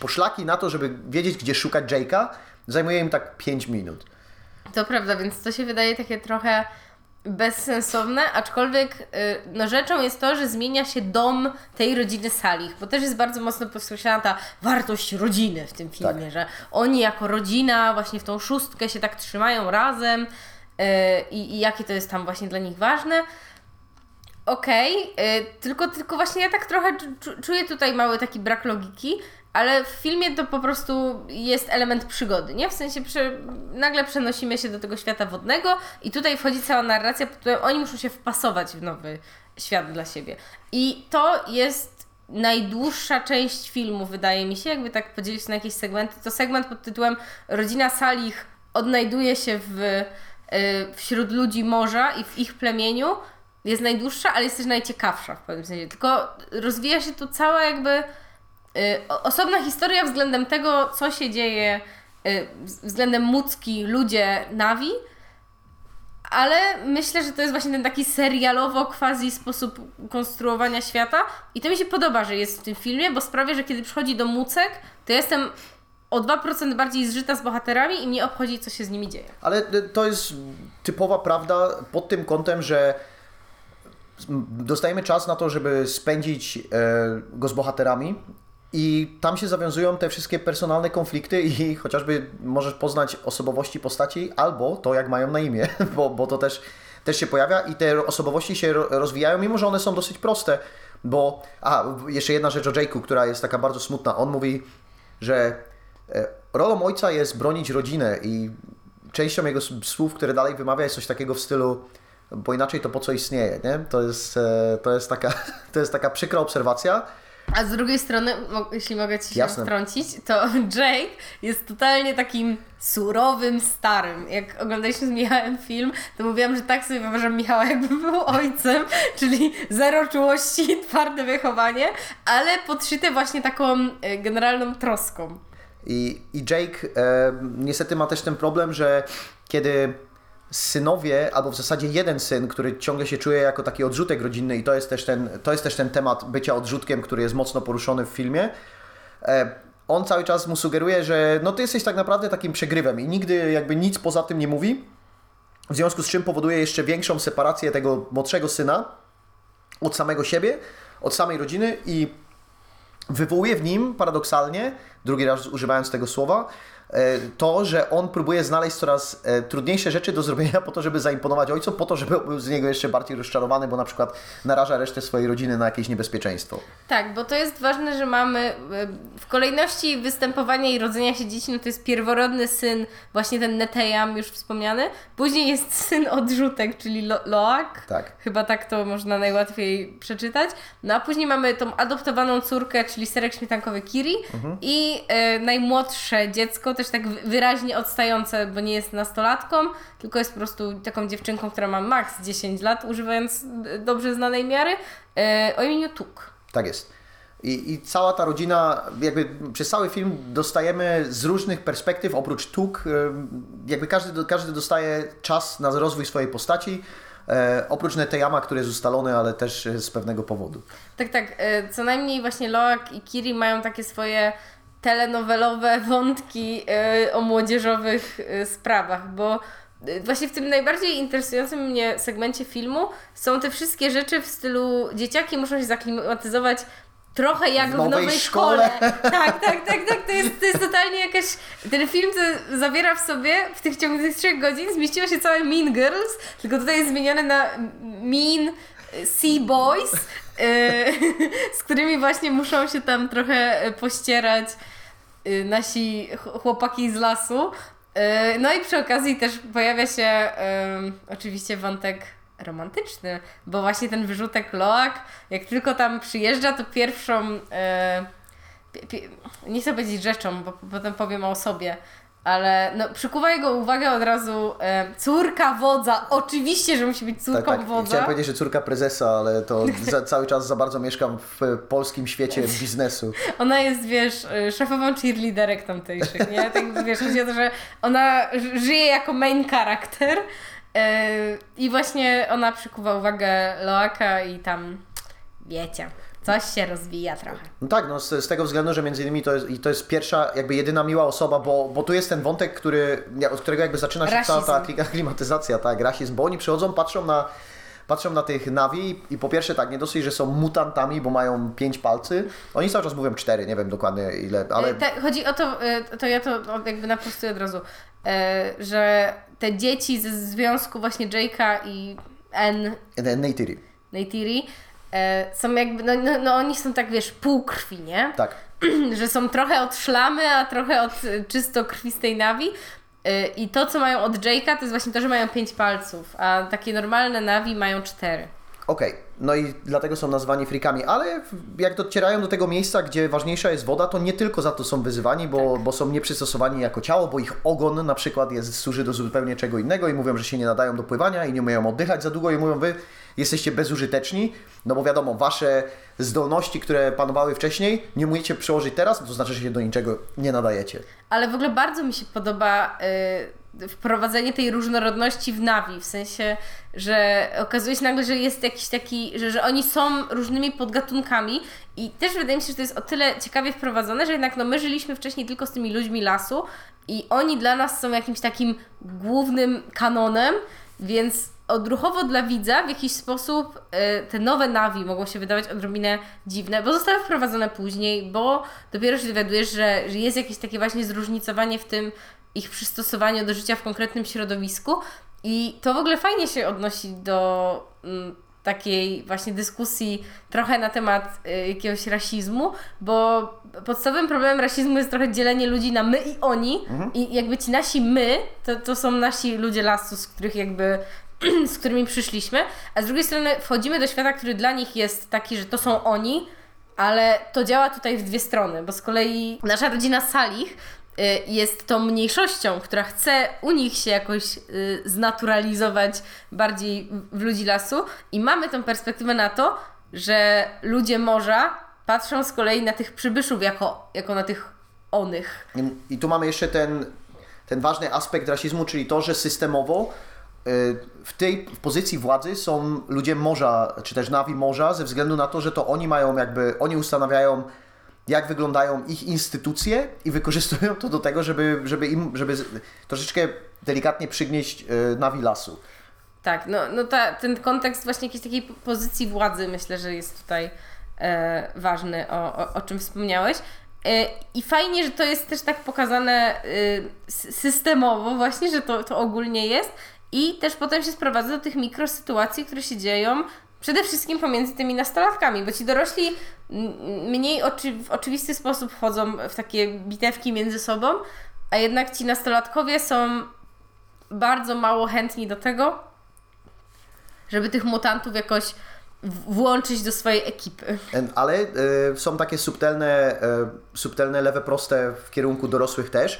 poszlaki na to, żeby wiedzieć gdzie szukać Jake'a, zajmuje im tak 5 minut. To prawda, więc to się wydaje takie trochę bezsensowne, aczkolwiek y, no rzeczą jest to, że zmienia się dom tej rodziny Salich, bo też jest bardzo mocno podkreślana ta wartość rodziny w tym filmie, Tak. że oni jako rodzina właśnie w tą szóstkę się tak trzymają razem y, i, jakie to jest tam właśnie dla nich ważne. okej, y, tylko, tylko właśnie ja tak trochę czu- czuję tutaj mały taki brak logiki, ale w filmie to po prostu jest element przygody, nie? W sensie prze, nagle przenosimy się do tego świata wodnego i tutaj wchodzi cała narracja, pod którą oni muszą się wpasować w nowy świat dla siebie. I to jest najdłuższa część filmu, wydaje mi się, jakby tak podzielić na jakieś segmenty, to segment pod tytułem Rodzina Salich odnajduje się w, y, wśród ludzi morza i w ich plemieniu, jest najdłuższa, ale jest też najciekawsza w pewnym sensie. Tylko rozwija się tu cała jakby osobna historia względem tego, co się dzieje y, względem Mucki, ludzie Navi, ale myślę, że to jest właśnie ten taki serialowo quasi sposób konstruowania świata i to mi się podoba, że jest w tym filmie, bo sprawia, że kiedy przychodzi do Mucek, to jestem o 2% bardziej zżyta z bohaterami i mnie obchodzi, co się z nimi dzieje. Ale y, to jest typowa prawda pod tym kątem, że dostajemy czas na to, żeby spędzić e, go z bohaterami i tam się zawiązują te wszystkie personalne konflikty i chociażby możesz poznać osobowości postaci albo to, jak mają na imię, bo, bo to też, też się pojawia i te osobowości się ro- rozwijają, mimo że one są dosyć proste, bo... A, jeszcze jedna rzecz o Jake'u, która jest taka bardzo smutna. On mówi, że e, rolą ojca jest bronić rodzinę i częścią jego słów, które dalej wymawia jest coś takiego w stylu bo inaczej to po co istnieje, nie? To jest, e, to jest, taka, to jest taka przykra obserwacja. A z drugiej strony, jeśli mogę Ci się Jasne. wtrącić, to Jake jest totalnie takim surowym starym. Jak oglądaliśmy z Michałem film, to mówiłam, że tak sobie wyobrażam Michała, jakby był ojcem, czyli zero czułości, twarde wychowanie, ale podszyte właśnie taką e, generalną troską. I, i Jake e, niestety ma też ten problem, że kiedy synowie, albo w zasadzie jeden syn, który ciągle się czuje jako taki odrzutek rodzinny i to jest też ten, to jest też ten temat bycia odrzutkiem, który jest mocno poruszony w filmie, e, on cały czas mu sugeruje, że no ty jesteś tak naprawdę takim przegrywem i nigdy jakby nic poza tym nie mówi, w związku z czym powoduje jeszcze większą separację tego młodszego syna od samego siebie, od samej rodziny i wywołuje w nim paradoksalnie, drugi raz używając tego słowa, e, to, że on próbuje znaleźć coraz e, trudniejsze rzeczy do zrobienia po to, żeby zaimponować ojcu, po to, żeby był z niego jeszcze bardziej rozczarowany, bo na przykład naraża resztę swojej rodziny na jakieś niebezpieczeństwo. Tak, bo to jest ważne, że mamy y, w kolejności występowania i rodzenia się dzieci, no to jest pierworodny syn, właśnie ten Netejam już wspomniany. Później jest syn odrzutek, czyli Lo- Loak. Tak. Chyba tak to można najłatwiej przeczytać. No a później mamy tą adoptowaną córkę, czyli serek śmietankowy Kiri i y, najmłodsze dziecko, też tak wy- wyraźnie odstające, bo nie jest nastolatką, tylko jest po prostu taką dziewczynką, która ma maks 10 lat, używając y, dobrze znanej miary, y, o imieniu Tuk. Tak jest. I, I cała ta rodzina, jakby przez cały film dostajemy z różnych perspektyw, oprócz tuk, em, jakby każdy, każdy dostaje czas na rozwój swojej postaci, e, oprócz Neteyama, który jest ustalony, ale też z pewnego powodu. Tak, tak. Co najmniej właśnie Loak i Kiri mają takie swoje telenowelowe wątki e, o młodzieżowych e, sprawach, bo e, właśnie w tym najbardziej interesującym mnie segmencie filmu są te wszystkie rzeczy w stylu dzieciaki muszą się zaklimatyzować trochę jak w nowej, szkole. Tak, tak, tak, tak. To jest, to jest totalnie jakaś. Ten film to zawiera w sobie w tych ciągu tych trzech godzin zmieściło się całe Mean Girls, tylko tutaj jest zmienione na Mean Sea Boys, z którymi właśnie muszą się tam trochę pościerać nasi ch- chłopaki z lasu. E, No i przy okazji też pojawia się oczywiście wątek romantyczny, bo właśnie ten wyrzutek Loak, jak tylko tam przyjeżdża, to pierwszą, pi- pi- nie chcę powiedzieć rzeczą, bo potem powiem o sobie, ale no, przykuwa jego uwagę od razu e, córka wodza. Oczywiście, że musi być córką Tak, tak. wodza. Chciałem powiedzieć, że córka prezesa, ale to za, cały czas za bardzo mieszkam w polskim świecie biznesu. Ona jest, wiesz, y, szefową cheerleaderek tamtejszych, nie? Tak, wiesz, chodzi o to, że ona żyje jako main charakter yy, i właśnie ona przykuwa uwagę Loaka i tam, wiecie, coś się rozwija trochę. No tak, no z, z tego względu, że między innymi to jest, to jest pierwsza, jakby jedyna miła osoba, bo, bo tu jest ten wątek, który, od którego jakby zaczyna się cała ta Rasizm. aklimatyzacja, tak, rasizm, bo oni przychodzą, patrzą na, patrzą na tych Navi i po pierwsze tak, nie dosyć, że są mutantami, bo mają pięć palcy, oni cały czas mówią cztery, nie wiem dokładnie ile, ale Ale... Te, chodzi o to, y, to ja to jakby naprostuję od razu, y, że te dzieci ze związku właśnie Jake'a i N Neytiri. Neytiri, e, są jakby, no, no, no oni są tak, wiesz, półkrwi, nie? Tak. że są trochę od szlamy, a trochę od y, czysto krwistej nawi. Y, I to, co mają od Jake'a, to jest właśnie to, że mają pięć palców, a takie normalne nawi mają cztery. Okej, no i dlatego są nazwani frikami, ale jak docierają do tego miejsca, gdzie ważniejsza jest woda, to nie tylko za to są wyzywani, bo, bo są nieprzystosowani jako ciało, bo ich ogon na przykład jest, służy do zupełnie czego innego i mówią, że się nie nadają do pływania i nie umieją oddychać za długo i mówią, wy jesteście bezużyteczni, no bo wiadomo, wasze zdolności, które panowały wcześniej, nie umiecie przełożyć teraz, to znaczy, że się do niczego nie nadajecie. Ale w ogóle bardzo mi się podoba y, wprowadzenie tej różnorodności w Navi, w sensie, że okazuje się nagle, że jest jakiś taki, że, że oni są różnymi podgatunkami i też wydaje mi się, że to jest o tyle ciekawie wprowadzone, że jednak no, my żyliśmy wcześniej tylko z tymi ludźmi lasu i oni dla nas są jakimś takim głównym kanonem, więc odruchowo dla widza w jakiś sposób y, te nowe nawi mogą się wydawać odrobinę dziwne, bo zostały wprowadzone później, bo dopiero się dowiadujesz, że, że jest jakieś takie właśnie zróżnicowanie w tym ich przystosowaniu do życia w konkretnym środowisku. I to w ogóle fajnie się odnosi do mm, takiej właśnie dyskusji trochę na temat y, jakiegoś rasizmu, bo podstawowym problemem rasizmu jest trochę dzielenie ludzi na my i oni. I jakby ci nasi my, to, to są nasi ludzie lasu, z których jakby z którymi przyszliśmy, a z drugiej strony wchodzimy do świata, który dla nich jest taki, że to są oni, ale to działa tutaj w dwie strony, bo z kolei nasza rodzina Salich y, jest tą mniejszością, która chce u nich się jakoś y, znaturalizować bardziej w ludzi lasu i mamy tą perspektywę na to, że ludzie morza patrzą z kolei na tych przybyszów jako, jako na tych onych. I, tu mamy jeszcze ten, ten ważny aspekt rasizmu, czyli to, że systemowo w tej w pozycji władzy są ludzie morza, czy też nawi morza, ze względu na to, że to oni mają jakby, oni ustanawiają jak wyglądają ich instytucje i wykorzystują to do tego, żeby, żeby im, żeby troszeczkę delikatnie przygnieść y, nawi lasu. Tak, no, no ta, ten kontekst właśnie jakiejś takiej pozycji władzy myślę, że jest tutaj e, ważny, o, o, o czym wspomniałeś. E, I fajnie, że to jest też tak pokazane e, systemowo właśnie, że to, to ogólnie jest i też potem się sprowadza do tych mikrosytuacji, które się dzieją przede wszystkim pomiędzy tymi nastolatkami, bo ci dorośli mniej oczy, w oczywisty sposób wchodzą w takie bitewki między sobą, a jednak ci nastolatkowie są bardzo mało chętni do tego, żeby tych mutantów jakoś włączyć do swojej ekipy. Ale y, są takie subtelne, y, subtelne lewe proste w kierunku dorosłych też,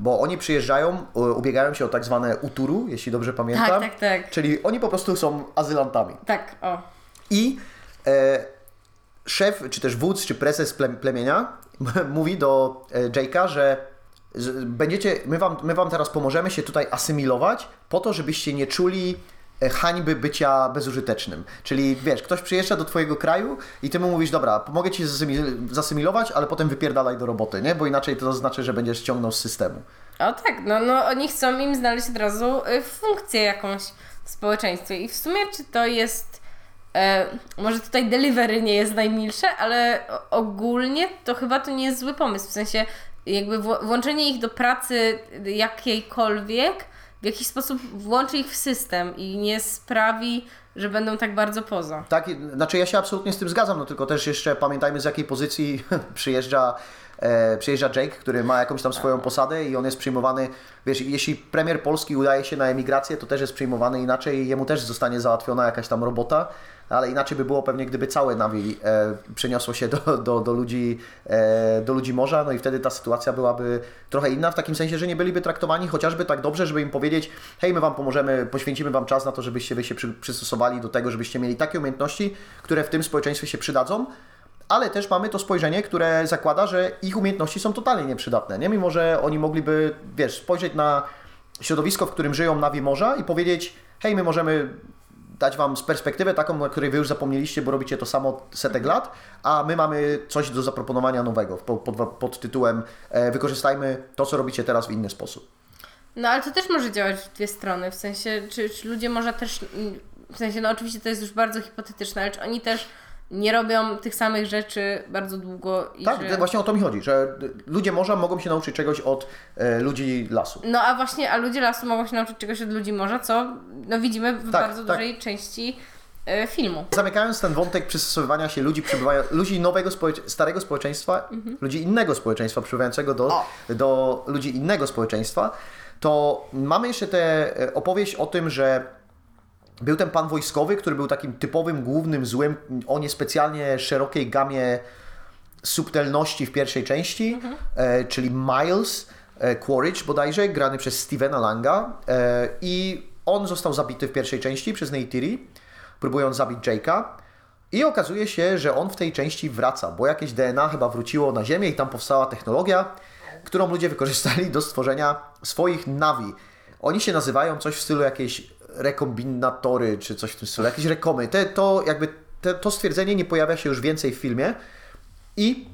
bo oni przyjeżdżają, u- ubiegają się o tak zwane uturu, jeśli dobrze pamiętam. Tak, tak, tak. Czyli oni po prostu są azylantami. Tak, o. I e, szef, czy też wódz, czy prezes ple, plemienia mówi do e, Jake'a, że będziecie, my wam, my wam teraz pomożemy się tutaj asymilować po to, żebyście nie czuli e, hańby bycia bezużytecznym. Czyli wiesz, ktoś przyjeżdża do twojego kraju i ty mu mówisz, dobra, pomogę ci zasymi- zasymilować, ale potem wypierdalaj do roboty, nie? Bo inaczej to znaczy, że będziesz ściągnął z systemu. O tak, no, no oni chcą im znaleźć od razu y, funkcję jakąś w społeczeństwie. I w sumie czy to jest. E, może tutaj delivery nie jest najmilsze, ale ogólnie to chyba to nie jest zły pomysł. W sensie jakby włączenie ich do pracy jakiejkolwiek w jakiś sposób włączy ich w system i nie sprawi, że będą tak bardzo poza. Tak, znaczy ja się absolutnie z tym zgadzam, no tylko też jeszcze pamiętajmy z jakiej pozycji przyjeżdża, e, przyjeżdża Jake, który ma jakąś tam swoją posadę i on jest przyjmowany, wiesz, jeśli premier Polski udaje się na emigrację, to też jest przyjmowany inaczej i jemu też zostanie załatwiona jakaś tam robota, ale inaczej by było pewnie, gdyby całe Navi e, przeniosło się do, do, do, ludzi, e, do ludzi morza, no i wtedy ta sytuacja byłaby trochę inna, w takim sensie, że nie byliby traktowani chociażby tak dobrze, żeby im powiedzieć, hej, my Wam pomożemy, poświęcimy Wam czas na to, żebyście Wy się przy, przystosowali do tego, żebyście mieli takie umiejętności, które w tym społeczeństwie się przydadzą, ale też mamy to spojrzenie, które zakłada, że ich umiejętności są totalnie nieprzydatne, nie? Mimo, że oni mogliby, wiesz, spojrzeć na środowisko, w którym żyją nawi morza i powiedzieć, hej, my możemy dać Wam z perspektywę taką, na której Wy już zapomnieliście, bo robicie to samo setek lat, a my mamy coś do zaproponowania nowego pod, pod, tytułem e, wykorzystajmy to, co robicie teraz w inny sposób. No ale to też może działać w dwie strony, w sensie, czy, czy ludzie może też, w sensie, no oczywiście to jest już bardzo hipotetyczne, ale czy oni też nie robią tych samych rzeczy bardzo długo i Tak, że... właśnie o to mi chodzi, że ludzie morza mogą się nauczyć czegoś od e, ludzi lasu. No a właśnie, a ludzie lasu mogą się nauczyć czegoś od ludzi morza, co no widzimy w Tak, bardzo tak. dużej części e, filmu. Zamykając ten wątek przystosowywania się ludzi, przybywają, ludzi nowego, społecz- starego społeczeństwa, ludzi innego społeczeństwa, przybywającego do, O. do ludzi innego społeczeństwa, to mamy jeszcze tę e, opowieść o tym, że był ten pan wojskowy, który był takim typowym głównym złym o niespecjalnie szerokiej gamie subtelności w pierwszej części, e, czyli Miles e, Quaritch bodajże, grany przez Stevena Langa e, i on został zabity w pierwszej części przez Neytiri, próbując zabić Jake'a i okazuje się, że on w tej części wraca, bo jakieś DNA chyba wróciło na Ziemię i tam powstała technologia, którą ludzie wykorzystali do stworzenia swoich Navi. Oni się nazywają coś w stylu jakieś rekombinatory, czy coś w tym stylu, jakieś rekomy. Te, to jakby te, to stwierdzenie nie pojawia się już więcej w filmie i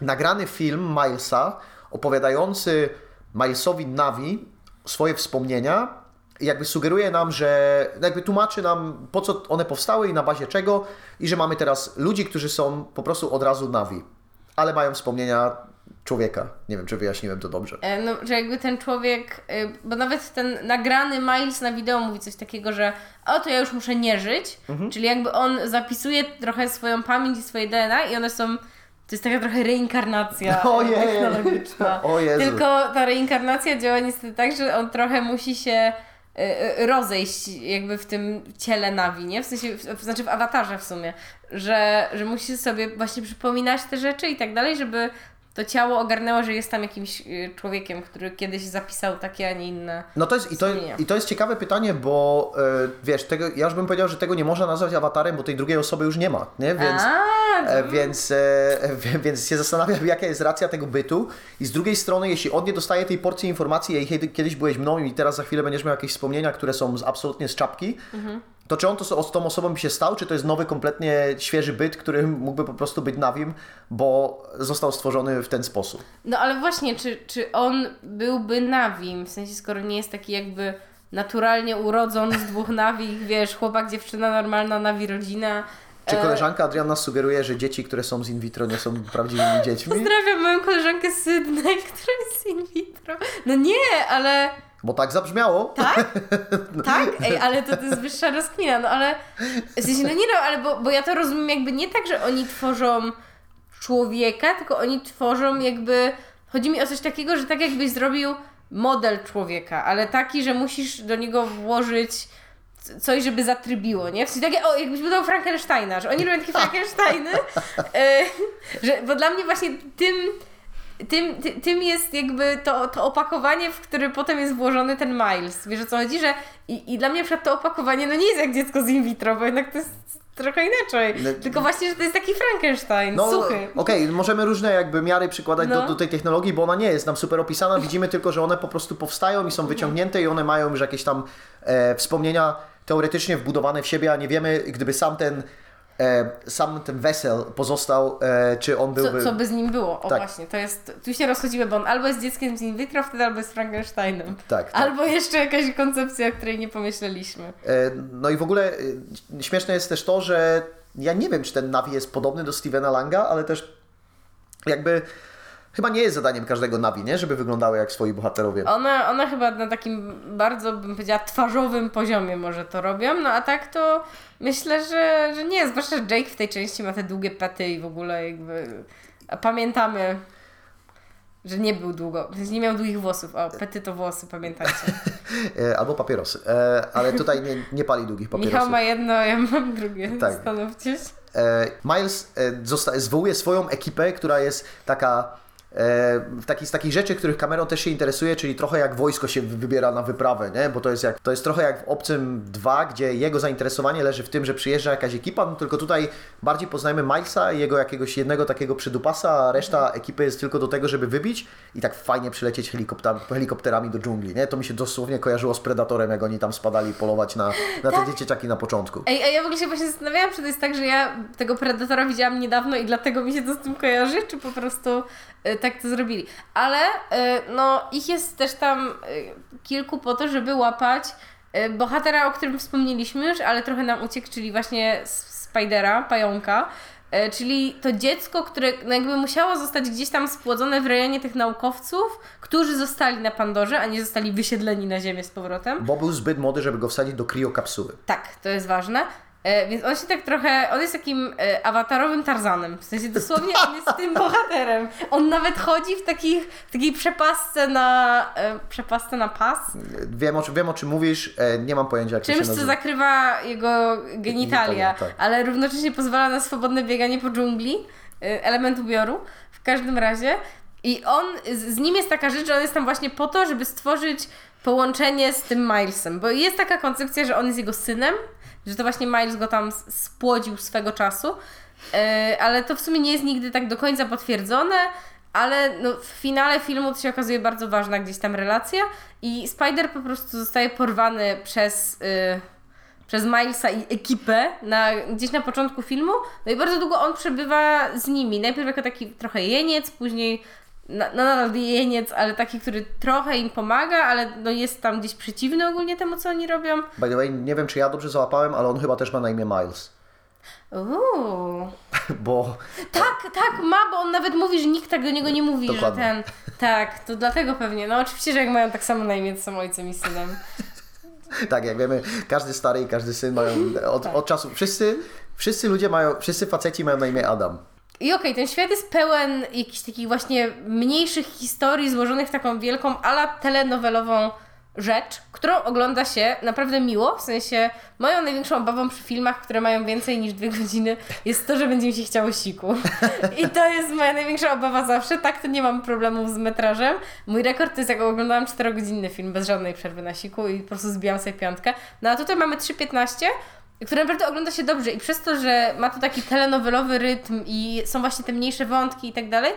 nagrany film Milesa opowiadający Milesowi Navi swoje wspomnienia jakby sugeruje nam, że jakby tłumaczy nam po co one powstały i na bazie czego i że mamy teraz ludzi, którzy są po prostu od razu Navi, ale mają wspomnienia człowieka. Nie wiem, czy wyjaśniłem to dobrze. E, No, że jakby ten człowiek, e, bo nawet ten nagrany Miles na wideo mówi coś takiego, że o, to ja już muszę nie żyć, Mhm. czyli jakby on zapisuje trochę swoją pamięć i swoje DNA i one są, to jest taka trochę reinkarnacja Ojej. technologiczna. O Jezu. Tylko ta reinkarnacja działa niestety tak, że on trochę musi się e, rozejść jakby w tym ciele Navi, nie? W sensie, w, znaczy w awatarze w sumie, że, że musi sobie właśnie przypominać te rzeczy i tak dalej, żeby to ciało ogarnęło, że jest tam jakimś y, człowiekiem, który kiedyś zapisał takie, a nie inne. No to jest, i, to, i to jest ciekawe pytanie, bo e, wiesz, tego, ja już bym powiedział, że tego nie można nazwać awatarem, bo tej drugiej osoby już nie ma, nie? Więc, A, E, więc, e, więc się zastanawiam, jaka jest racja tego bytu. I z drugiej strony, jeśli on nie dostaje tej porcji informacji, ej, kiedy, kiedyś byłeś mną i teraz za chwilę będziesz miał jakieś wspomnienia, które są absolutnie z czapki, to czy on to z tą osobą się stał, czy to jest nowy, kompletnie świeży byt, który mógłby po prostu być nawim, bo został stworzony w ten sposób. No ale właśnie, czy, czy on byłby Nawim? W sensie, skoro nie jest taki jakby naturalnie urodzony z dwóch Nawi, wiesz, chłopak, dziewczyna, normalna Nawi rodzina. Czy E, koleżanka Adriana sugeruje, że dzieci, które są z in vitro, nie są prawdziwymi dziećmi? Pozdrawiam moją koleżankę Sydney, która jest in vitro. No nie, ale Bo tak zabrzmiało. tak? Tak? Ej, ale to, to jest wyższa rozkmina, no ale w sensie, no nie no, ale bo, bo ja to rozumiem jakby nie tak, że oni tworzą człowieka, tylko oni tworzą jakby, chodzi mi o coś takiego, że tak jakbyś zrobił model człowieka, ale taki, że musisz do niego włożyć coś, żeby zatrybiło, nie? W sensie takie, o, jakbyś budował Frankensteina, że oni robią takie Frankensteiny, e, że, bo dla mnie właśnie tym tym, ty, tym jest jakby to, to opakowanie, w które potem jest włożony ten Miles. Wiesz o co chodzi? Że i, I dla mnie przykład to opakowanie no nie jest jak dziecko z in vitro, bo jednak to jest trochę inaczej. No- Tylko właśnie, że to jest taki Frankenstein, No, suchy. Okej, możemy różne jakby miary przykładać No. do, do tej technologii, bo ona nie jest nam super opisana. Widzimy tylko, że one po prostu powstają i są wyciągnięte i one mają już jakieś tam e, wspomnienia teoretycznie wbudowane w siebie, a nie wiemy, gdyby sam ten sam ten wesel pozostał, e, czy on byłby... Co, co by z nim było? O Tak. właśnie, to jest, tu się rozchodzimy, bo on albo jest dzieckiem z in vitro, wtedy albo jest Frankensteinem. Tak, tak. Albo jeszcze jakaś koncepcja, o której nie pomyśleliśmy. E, No i w ogóle e, śmieszne jest też to, że ja nie wiem, czy ten Navi jest podobny do Stevena Langa, ale też jakby chyba nie jest zadaniem każdego Navi, nie? Żeby wyglądały jak swoi bohaterowie. One, one chyba na takim bardzo, bym powiedziała, twarzowym poziomie może to robią, no a tak to myślę, że, że nie, zwłaszcza, że Jake w tej części ma te długie pety i w ogóle jakby a pamiętamy, że nie był długo, w sensie nie miał długich włosów, o, pety to włosy, pamiętajcie. E, Albo papierosy. E, Ale tutaj nie, nie pali długich papierosów. Michał ma jedno, ja mam drugie, Tak. zastanówcie się. E, Miles e, zosta- zwołuje swoją ekipę, która jest taka w taki, z takich rzeczy, których kamerą też się interesuje, czyli trochę jak wojsko się wy- wybiera na wyprawę, nie? bo to jest, jak, to jest trochę jak w Obcym 2, gdzie jego zainteresowanie leży w tym, że przyjeżdża jakaś ekipa, no tylko tutaj bardziej poznajemy Milesa i jego jakiegoś jednego takiego przydupasa, a reszta ekipy jest tylko do tego, żeby wybić i tak fajnie przylecieć helikopter, helikopterami do dżungli. Nie? To mi się dosłownie kojarzyło z Predatorem, jak oni tam spadali polować na, na te dzieciaki na początku. Ej, a ja w ogóle się właśnie zastanawiałam, czy to jest tak, że ja tego Predatora widziałam niedawno i dlatego mi się to z tym kojarzy, czy po prostu tak to zrobili. Ale y, no, ich jest też tam y, kilku po to, żeby łapać y, bohatera, o którym wspomnieliśmy już, ale trochę nam uciekł, czyli właśnie Spidera, pająka. y, Czyli to dziecko, które no jakby musiało zostać gdzieś tam spłodzone w rejonie tych naukowców, którzy zostali na Pandorze, a nie zostali wysiedleni na Ziemię z powrotem. Bo był zbyt młody, żeby go wsadzić do kriokapsuły. Tak, to jest ważne. E, więc on się tak trochę, on jest takim e, awatarowym Tarzanem. W sensie dosłownie on jest tym bohaterem. On nawet chodzi w, takich, w takiej przepasce na, e, przepasce na pas. Wiem o, czym- wiem o czym mówisz, e, nie mam pojęcia jak to się Czymś, co nazywa. zakrywa jego genitalia, Genitalia, tak. ale równocześnie pozwala na swobodne bieganie po dżungli, element ubioru w każdym razie. I on, z, z nim jest taka rzecz, że on jest tam właśnie po to, żeby stworzyć połączenie z tym Milesem, bo jest taka koncepcja, że on jest jego synem, że to właśnie Miles go tam spłodził swego czasu, y, ale to w sumie nie jest nigdy tak do końca potwierdzone, ale no, w finale filmu to się okazuje bardzo ważna gdzieś tam relacja i Spider po prostu zostaje porwany przez, y, przez Milesa i ekipę na, gdzieś na początku filmu. No i bardzo długo on przebywa z nimi. Najpierw jako taki trochę jeniec, później na, no nadal jeniec, ale taki, który trochę im pomaga, ale no jest tam gdzieś przeciwny ogólnie temu, co oni robią. By the way, nie wiem czy ja dobrze załapałem, ale on chyba też ma na imię Miles. Uuu. Bo Tak, tak, ma, bo on nawet mówi, że nikt tak do niego nie mówi, Dokładnie. że ten. Tak, to dlatego pewnie. No oczywiście, że jak mają tak samo na imię, to są ojcem i synem. tak jak wiemy, każdy stary i każdy syn mają od, Tak. od czasu. Wszyscy, wszyscy ludzie mają, wszyscy faceci mają na imię Adam. I okej, ten świat jest pełen jakichś takich właśnie mniejszych historii złożonych w taką wielką, ala telenowelową rzecz, którą ogląda się naprawdę miło. W sensie, moją największą obawą przy filmach, które mają więcej niż dwie godziny, jest to, że będzie mi się chciało siku. I to jest moja największa obawa zawsze. Tak, to nie mam problemów z metrażem. Mój rekord to jest, jak oglądałam 4-godzinny film bez żadnej przerwy na siku i po prostu zbijam sobie piątkę. No a tutaj mamy 3.15 które naprawdę ogląda się dobrze i przez to, że ma to taki telenowelowy rytm i są właśnie te mniejsze wątki i tak dalej,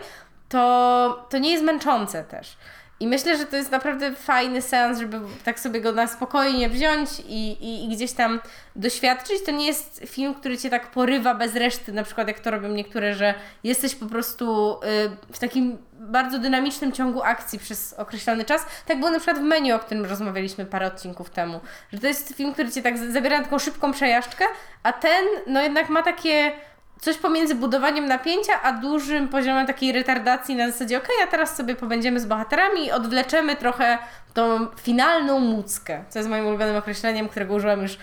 to, to nie jest męczące też. I myślę, że to jest naprawdę fajny seans, żeby tak sobie go na spokojnie wziąć i, i, i gdzieś tam doświadczyć. To nie jest film, który cię tak porywa bez reszty, na przykład jak to robią niektóre, że jesteś po prostu y, w takim bardzo dynamicznym ciągu akcji przez określony czas. Tak było na przykład w menu, o którym rozmawialiśmy parę odcinków temu. Że to jest film, który cię tak zabiera na taką szybką przejażdżkę, a ten no jednak ma takie coś pomiędzy budowaniem napięcia, a dużym poziomem takiej retardacji na zasadzie, okej, a teraz sobie pobędziemy z bohaterami i odwleczemy trochę tą finalną muckę, co jest moim ulubionym określeniem, którego użyłam już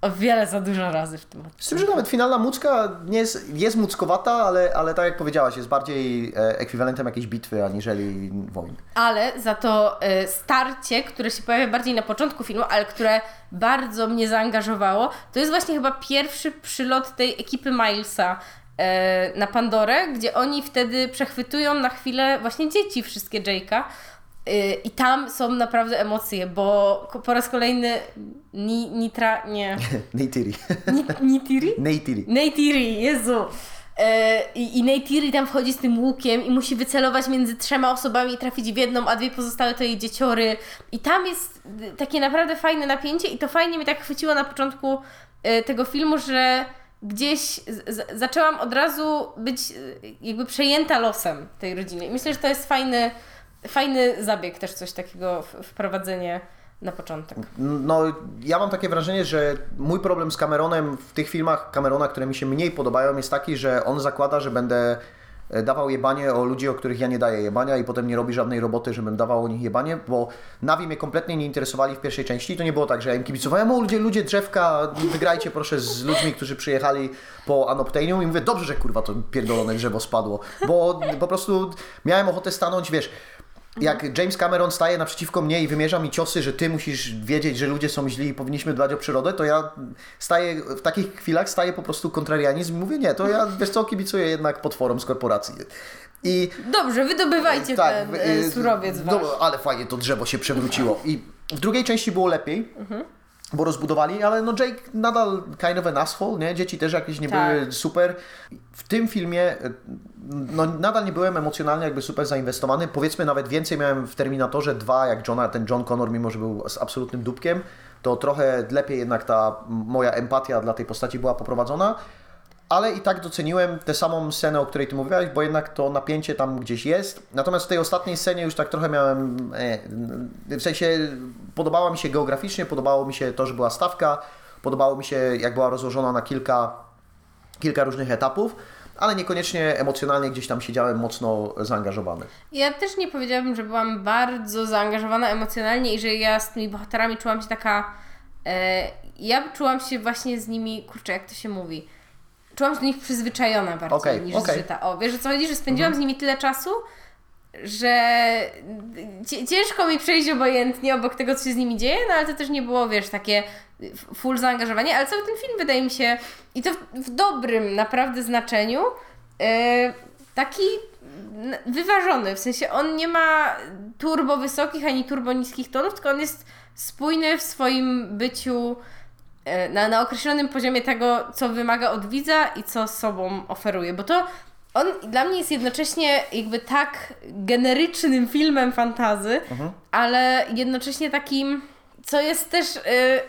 o wiele za dużo razy w tym odcinku. Z tym, że nawet finalna mucka nie jest, jest muckowata, ale, ale tak jak powiedziałaś, jest bardziej e, ekwiwalentem jakiejś bitwy, aniżeli wojny. Ale za to e, starcie, które się pojawia bardziej na początku filmu, ale które bardzo mnie zaangażowało, to jest właśnie chyba pierwszy przylot tej ekipy Milesa e, na Pandorę, gdzie oni wtedy przechwytują na chwilę właśnie dzieci wszystkie Jake'a. E, I tam są naprawdę emocje, bo po raz kolejny ni, Nitra, nie, Neytiri. ni, Nitiri? Neytiri. Neytiri, Jezu. E, I, I Neytiri tam wchodzi z tym łukiem i musi wycelować między trzema osobami i trafić w jedną, a dwie pozostałe to jej dzieciory. I tam jest y, takie naprawdę fajne napięcie i to fajnie mnie tak chwyciło na początku tego filmu, że gdzieś zaczęłam od razu być y, jakby przejęta losem tej rodziny. I myślę, że to jest fajny, fajny zabieg też coś takiego, wprowadzenie na początek. No, ja mam takie wrażenie, że mój problem z Cameronem w tych filmach Camerona, które mi się mniej podobają, jest taki, że on zakłada, że będę e, dawał jebanie o ludzi, o których ja nie daję jebania i potem nie robi żadnej roboty, żebym dawał o nich jebanie, bo Navi mnie kompletnie nie interesowali w pierwszej części. To nie było tak, że ja im kibicowałem, o ludzie, ludzie, drzewka, wygrajcie proszę z ludźmi, którzy przyjechali po Anoptanium i mówię, dobrze, że kurwa to pierdolone drzewo spadło, bo po prostu miałem ochotę stanąć, wiesz, jak James Cameron staje naprzeciwko mnie i wymierza mi ciosy, że ty musisz wiedzieć, że ludzie są źli i powinniśmy dbać o przyrodę, to ja staję, w takich chwilach staję po prostu kontrarianizm i mówię, nie, to ja, wiesz co, kibicuję jednak potworom z korporacji. I Dobrze, wydobywajcie ten w- e, surowiec wasz. no, ale fajnie to drzewo się przewróciło. I w drugiej części było lepiej. Bo rozbudowali, ale no Jake nadal kind of an asshole, nie? Dzieci też jakieś nie Tak. były super. W tym filmie no, nadal nie byłem emocjonalnie jakby super zainwestowany. Powiedzmy nawet więcej miałem w Terminatorze 2, jak Johna, ten John Connor, mimo że był z absolutnym dupkiem, to trochę lepiej jednak ta moja empatia dla tej postaci była poprowadzona. Ale i tak doceniłem tę samą scenę, o której ty mówiłeś, bo jednak to napięcie tam gdzieś jest. Natomiast w tej ostatniej scenie już tak trochę miałem. E, w sensie podobała mi się geograficznie, podobało mi się to, że była stawka, podobało mi się, jak była rozłożona na kilka, kilka różnych etapów, ale niekoniecznie emocjonalnie gdzieś tam siedziałem mocno zaangażowany. Ja też nie powiedziałabym, że byłam bardzo zaangażowana emocjonalnie i że ja z tymi bohaterami czułam się taka e, ja czułam się właśnie z nimi, kurczę, jak to się mówi, czułam się do nich przyzwyczajona bardziej Okej, niż okej. zżyta. O, wiesz co chodzi, że spędziłam z nimi tyle czasu, że ciężko mi przejść obojętnie obok tego, co się z nimi dzieje, no ale to też nie było, wiesz, takie full zaangażowanie, ale cały ten film wydaje mi się, i to w, dobrym naprawdę znaczeniu, e, taki wyważony, w sensie on nie ma turbo wysokich ani turbo niskich tonów, tylko on jest spójny w swoim byciu na, na określonym poziomie tego, co wymaga od widza i co sobą oferuje, bo to on dla mnie jest jednocześnie jakby tak generycznym filmem fantazy, ale jednocześnie takim, co jest też y,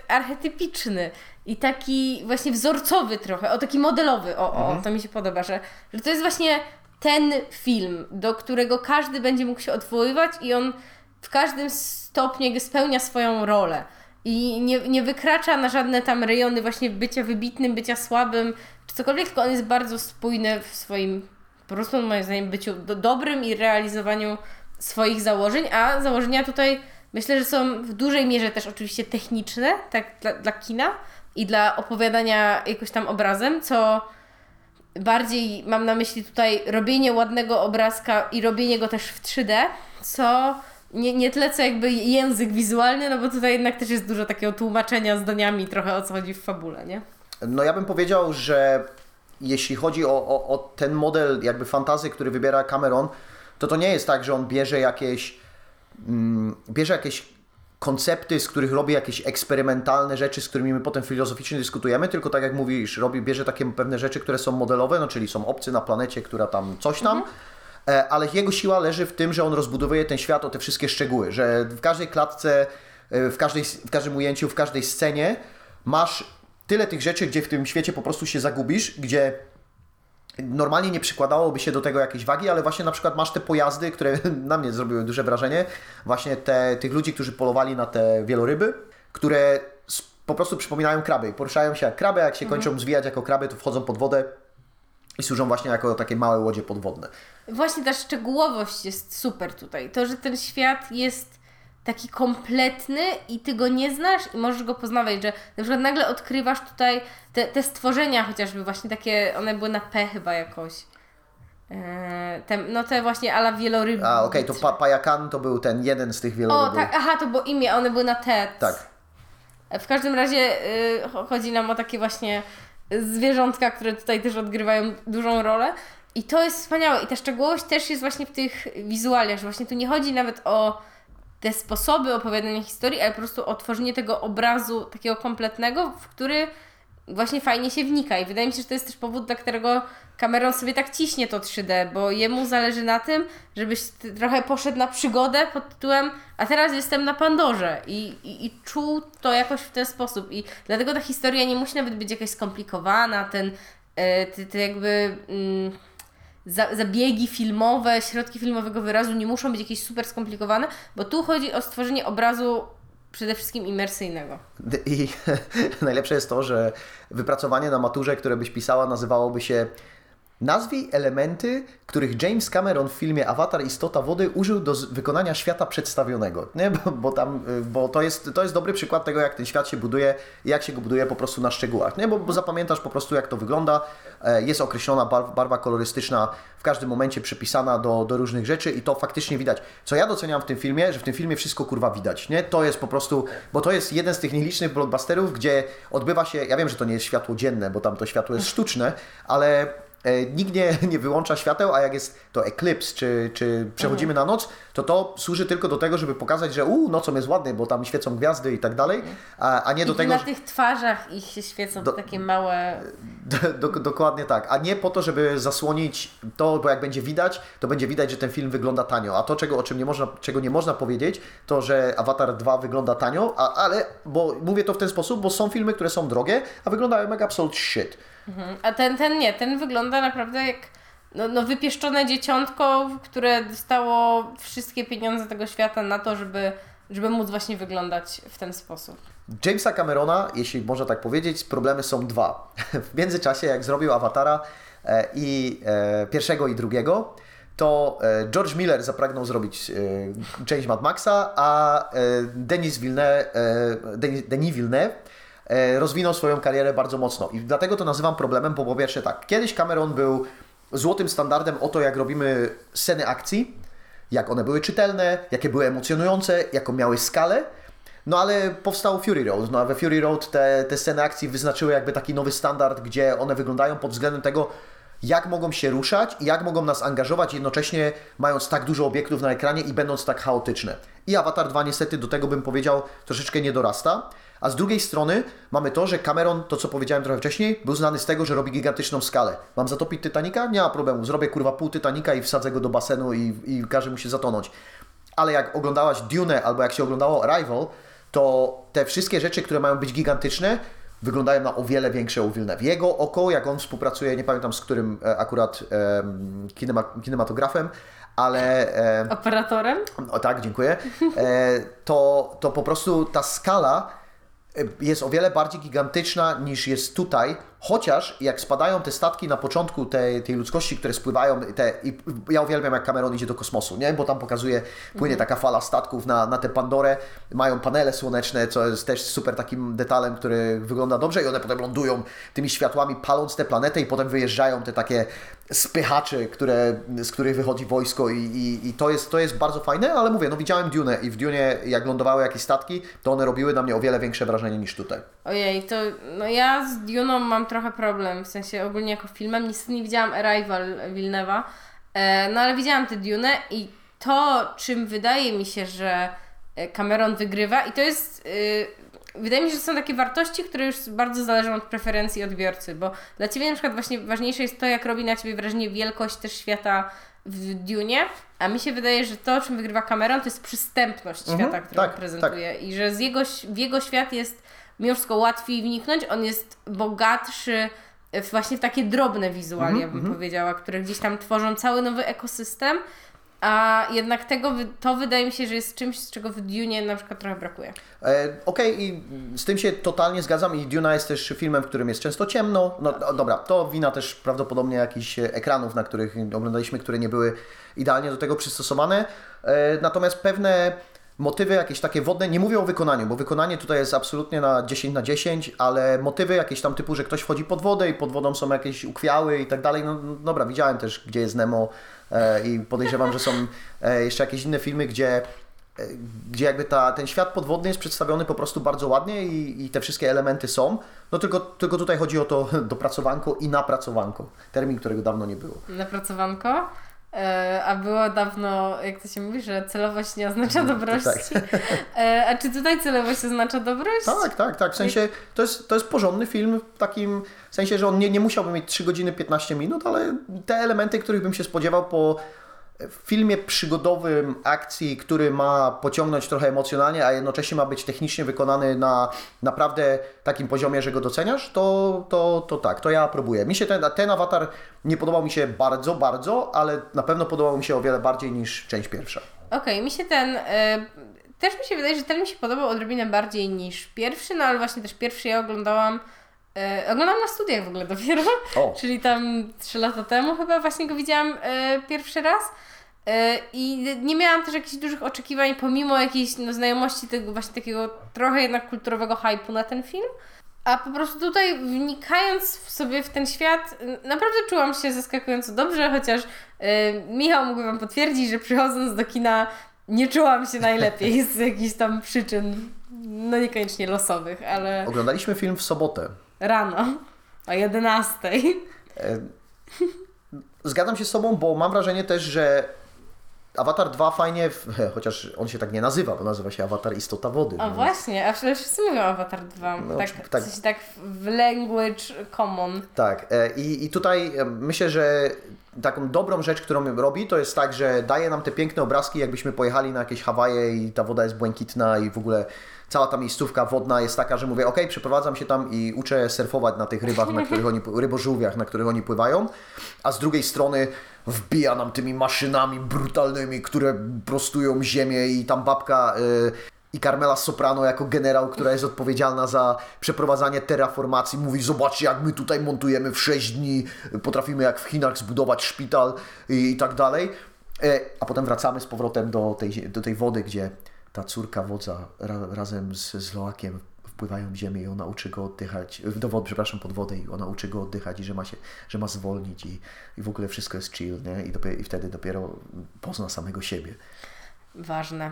archetypiczny i taki właśnie wzorcowy trochę, o taki modelowy, o, o to mi się podoba, że, że to jest właśnie ten film, do którego każdy będzie mógł się odwoływać i on w każdym stopniu spełnia swoją rolę. I nie, nie wykracza na żadne tam rejony właśnie bycia wybitnym, bycia słabym, czy cokolwiek, tylko on jest bardzo spójny w swoim, po prostu moim zdaniem, byciu do, dobrym i realizowaniu swoich założeń, a założenia tutaj myślę, że są w dużej mierze też oczywiście techniczne, tak dla, dla kina i dla opowiadania jakoś tam obrazem, co bardziej mam na myśli tutaj robienie ładnego obrazka i robienie go też w 3D, co nie, nie tyle co jakby język wizualny, no bo tutaj jednak też jest dużo takiego tłumaczenia zdaniami trochę o co chodzi w fabule, nie? No ja bym powiedział, że jeśli chodzi o, o, o ten model jakby fantazy, który wybiera Cameron, to to nie jest tak, że on bierze jakieś mm, bierze jakieś koncepty, z których robi jakieś eksperymentalne rzeczy, z którymi my potem filozoficznie dyskutujemy, tylko tak jak mówisz, robi, bierze takie pewne rzeczy, które są modelowe, no czyli są obcy na planecie, która tam coś tam, e, ale jego siła leży w tym, że on rozbudowuje ten świat o te wszystkie szczegóły, że w każdej klatce, e, w, każdej, w każdym ujęciu, w każdej scenie masz tyle tych rzeczy, gdzie w tym świecie po prostu się zagubisz, gdzie normalnie nie przykładałoby się do tego jakiejś wagi, ale właśnie na przykład masz te pojazdy, które na mnie zrobiły duże wrażenie, właśnie te, tych ludzi, którzy polowali na te wieloryby, które po prostu przypominają kraby. Poruszają się jak kraby, jak się kończą zwijać jako kraby, to wchodzą pod wodę i służą właśnie jako takie małe łodzie podwodne. Właśnie ta szczegółowość jest super tutaj. To, że ten świat jest taki kompletny i ty go nie znasz i możesz go poznawać, że na przykład nagle odkrywasz tutaj te, te stworzenia chociażby właśnie takie, one były na P chyba jakoś. Eee, te, no te właśnie ala wieloryby. A okej, to pa Pajakan to był ten jeden z tych O, wielorybów. tak, aha, to było imię, one były na T. Tak. W każdym razie y, cho- chodzi nam o takie właśnie zwierzątka, które tutaj też odgrywają dużą rolę. I to jest wspaniałe. I ta szczegółowość też jest właśnie w tych wizualiach, że właśnie tu nie chodzi nawet o te sposoby opowiadania historii, ale po prostu o tworzenie tego obrazu takiego kompletnego, w który właśnie fajnie się wnika. I wydaje mi się, że to jest też powód, dla którego Cameron sobie tak ciśnie to 3D, bo jemu zależy na tym, żebyś trochę poszedł na przygodę pod tytułem a teraz jestem na Pandorze i, i, i czuł to jakoś w ten sposób. I dlatego ta historia nie musi nawet być jakaś skomplikowana, ten, e, te, jakby... Mm, za, zabiegi filmowe, środki filmowego wyrazu nie muszą być jakieś super skomplikowane, bo tu chodzi o stworzenie obrazu przede wszystkim imersyjnego. I najlepsze jest to, że wypracowanie na maturze, które byś pisała, nazywałoby się Nazwij elementy, których James Cameron w filmie Avatar Istota Wody użył do wykonania świata przedstawionego. Nie? Bo, bo, tam, y, bo to, jest, to jest dobry przykład tego, jak ten świat się buduje i jak się go buduje po prostu na szczegółach. Nie? Bo, bo zapamiętasz po prostu, jak to wygląda. E, Jest określona barw, barwa kolorystyczna w każdym momencie przypisana do, do różnych rzeczy i to faktycznie widać. Co ja doceniam w tym filmie, że w tym filmie wszystko kurwa widać. Nie? To jest po prostu, bo to jest jeden z tych nielicznych blockbusterów, gdzie odbywa się, ja wiem, że to nie jest światło dzienne, bo tam to światło jest sztuczne, ale nikt nie, nie wyłącza świateł, a jak jest to eklips, czy, czy przechodzimy na noc, to to służy tylko do tego, żeby pokazać, że u, nocą jest ładny, bo tam świecą gwiazdy i tak dalej, a, a nie do I tego, na że- tych twarzach ich się świecą Do- takie małe... do, dokładnie tak, a nie po to, żeby zasłonić to, bo jak będzie widać, to będzie widać, że ten film wygląda tanio, a to, czego, o czym nie można, czego nie można powiedzieć, to, że Avatar 2 wygląda tanio, a, ale, bo mówię to w ten sposób, bo są filmy, które są drogie, a wyglądają jak absolute shit. Mhm. A ten, ten nie, ten wygląda naprawdę jak no, no wypieszczone dzieciątko, które dostało wszystkie pieniądze tego świata na to, żeby, żeby móc właśnie wyglądać w ten sposób. Jamesa Camerona, jeśli można tak powiedzieć, problemy są dwa. W międzyczasie, jak zrobił Awatara e, i e, pierwszego i drugiego, to e, George Miller zapragnął zrobić e, część Mad Maxa, a Denis Villeneuve, Denis, Villeneuve rozwinął swoją karierę bardzo mocno. I dlatego to nazywam problemem, bo po pierwsze tak, kiedyś Cameron był złotym standardem o to, jak robimy sceny akcji, jak one były czytelne, jakie były emocjonujące, jaką miały skalę. No ale powstał Fury Road. No a we Fury Road te, te sceny akcji wyznaczyły jakby taki nowy standard, gdzie one wyglądają pod względem tego, jak mogą się ruszać i jak mogą nas angażować, jednocześnie mając tak dużo obiektów na ekranie i będąc tak chaotyczne. I Avatar 2 niestety do tego bym powiedział troszeczkę nie dorasta. A z drugiej strony mamy to, że Cameron, to co powiedziałem trochę wcześniej, był znany z tego, że robi gigantyczną skalę. Mam zatopić Titanica? Nie ma problemu. Zrobię kurwa pół Titanica i wsadzę go do basenu i, i każe mu się zatonąć. Ale jak oglądałaś Dune albo jak się oglądało Arrival, to te wszystkie rzeczy, które mają być gigantyczne, wyglądają na o wiele większe u Villeneuve. Jego oko, jak on współpracuje, nie pamiętam z którym e, akurat em, kinema, kinematografem, ale... em, Operatorem? o tak, dziękuję. E, to, to po prostu ta skala e, jest o wiele bardziej gigantyczna niż jest tutaj, chociaż jak spadają te statki na początku tej, tej ludzkości, które spływają, te, i ja uwielbiam jak Cameron idzie do kosmosu, nie? bo tam pokazuje, płynie taka fala statków na, na tę Pandorę, mają panele słoneczne, co jest też super takim detalem, który wygląda dobrze i one potem lądują tymi światłami, paląc tę planetę i potem wyjeżdżają te takie spychacze, które, z których wychodzi wojsko i, i, i to, jest, to jest bardzo fajne, ale mówię, no widziałem Dune i w Dune jak lądowały jakieś statki, to one robiły na mnie o wiele większe wrażenie niż tutaj. Ojej, to no ja z Duną mam trochę problem, w sensie ogólnie jako filmem. Niestety nie widziałam Arrival Wilnewa, e, no ale widziałam tę Dune i to, czym wydaje mi się, że e, Cameron wygrywa i to jest... y, Wydaje mi się, że są takie wartości, które już bardzo zależą od preferencji odbiorcy, bo dla Ciebie na przykład właśnie ważniejsze jest to, jak robi na Ciebie wrażenie wielkość też świata w Dune, a mi się wydaje, że to, czym wygrywa Cameron, to jest przystępność świata, który tak, prezentuje i że z jego, w jego świat jest mimo wszystko łatwiej wniknąć, on jest bogatszy właśnie w takie drobne wizualia, bym powiedziała, które gdzieś tam tworzą cały nowy ekosystem, a jednak tego, to wydaje mi się, że jest czymś, z czego w Dune na przykład trochę brakuje. E, Okej, i z tym się totalnie zgadzam i Duna jest też filmem, w którym jest często ciemno. No no dobra, to wina też prawdopodobnie jakichś ekranów, na których oglądaliśmy, które nie były idealnie do tego przystosowane. E, Natomiast pewne motywy jakieś takie wodne, nie mówię o wykonaniu, bo wykonanie tutaj jest absolutnie na 10 na 10, ale motywy jakieś tam typu, że ktoś wchodzi pod wodę i pod wodą są jakieś ukwiały i tak dalej. No no dobra, widziałem też, gdzie jest Nemo e, i podejrzewam, że są e, jeszcze jakieś inne filmy, gdzie e, gdzie jakby ta, ten świat podwodny jest przedstawiony po prostu bardzo ładnie i, i te wszystkie elementy są. No tylko, tylko tutaj chodzi o to dopracowanko i napracowanko. Termin, którego dawno nie było. Napracowanko. E, a było dawno, jak to się mówi, że celowość nie oznacza dobrości. E, a czy tutaj celowość oznacza dobrość? Tak, tak, tak. W sensie to jest, to jest porządny film w takim sensie, że on nie, nie musiałby mieć 3 godziny 15 minut, ale te elementy, których bym się spodziewał po filmie przygodowym akcji, który ma pociągnąć trochę emocjonalnie, a jednocześnie ma być technicznie wykonany na naprawdę takim poziomie, że go doceniasz, to, to, to tak, to ja aprobuję. Mi się ten, ten awatar nie podobał mi się bardzo, bardzo, ale na pewno podobał mi się o wiele bardziej niż część pierwsza. Okej, mi się ten. E, też mi się wydaje, że ten mi się podobał odrobinę bardziej niż pierwszy, no ale właśnie też pierwszy ja oglądałam. E, oglądałam na studiach w ogóle dopiero, O. czyli tam 3 lata temu chyba właśnie go widziałam e, pierwszy raz. E, I nie miałam też jakichś dużych oczekiwań, pomimo jakiejś no, znajomości tego właśnie takiego trochę jednak kulturowego hypu na ten film. A po prostu tutaj wnikając w sobie w ten świat, naprawdę czułam się zaskakująco dobrze, chociaż y, Michał mógłby Wam potwierdzić, że przychodząc do kina nie czułam się najlepiej z jakichś tam przyczyn, no niekoniecznie losowych, ale Oglądaliśmy film w sobotę. Rano o 11. E, Zgadzam się z Tobą, bo mam wrażenie też, że Avatar 2 fajnie, chociaż on się tak nie nazywa, bo nazywa się Avatar Istota Wody. A właśnie, a przecież wszyscy mówią Avatar 2, No, tak, tak. Coś tak w language common. Tak, e, i, i tutaj e, myślę, że taką dobrą rzecz, którą robi, to jest tak, że daje nam te piękne obrazki, jakbyśmy pojechali na jakieś Hawaje i ta woda jest błękitna i w ogóle cała ta miejscówka wodna jest taka, że mówię, ok, przeprowadzam się tam i uczę surfować na tych rybach, na których oni, rybożółwiach, na których oni pływają, a z drugiej strony wbija nam tymi maszynami brutalnymi, które prostują ziemię i tam babka... y, i Carmela Soprano jako generał, która jest odpowiedzialna za przeprowadzanie terraformacji, mówi: Zobaczcie, jak my tutaj montujemy w 6 dni, potrafimy jak w Chinach zbudować szpital i, i tak dalej. E, A potem wracamy z powrotem do tej, do tej wody, gdzie ta córka wodza ra, razem z, z Loakiem wpływają w ziemię i ona uczy go oddychać, do wody, przepraszam, pod wodę i ona uczy go oddychać i że ma, się, że ma zwolnić i, i w ogóle wszystko jest chill, nie? I, dopiero, i wtedy dopiero pozna samego siebie. Ważne.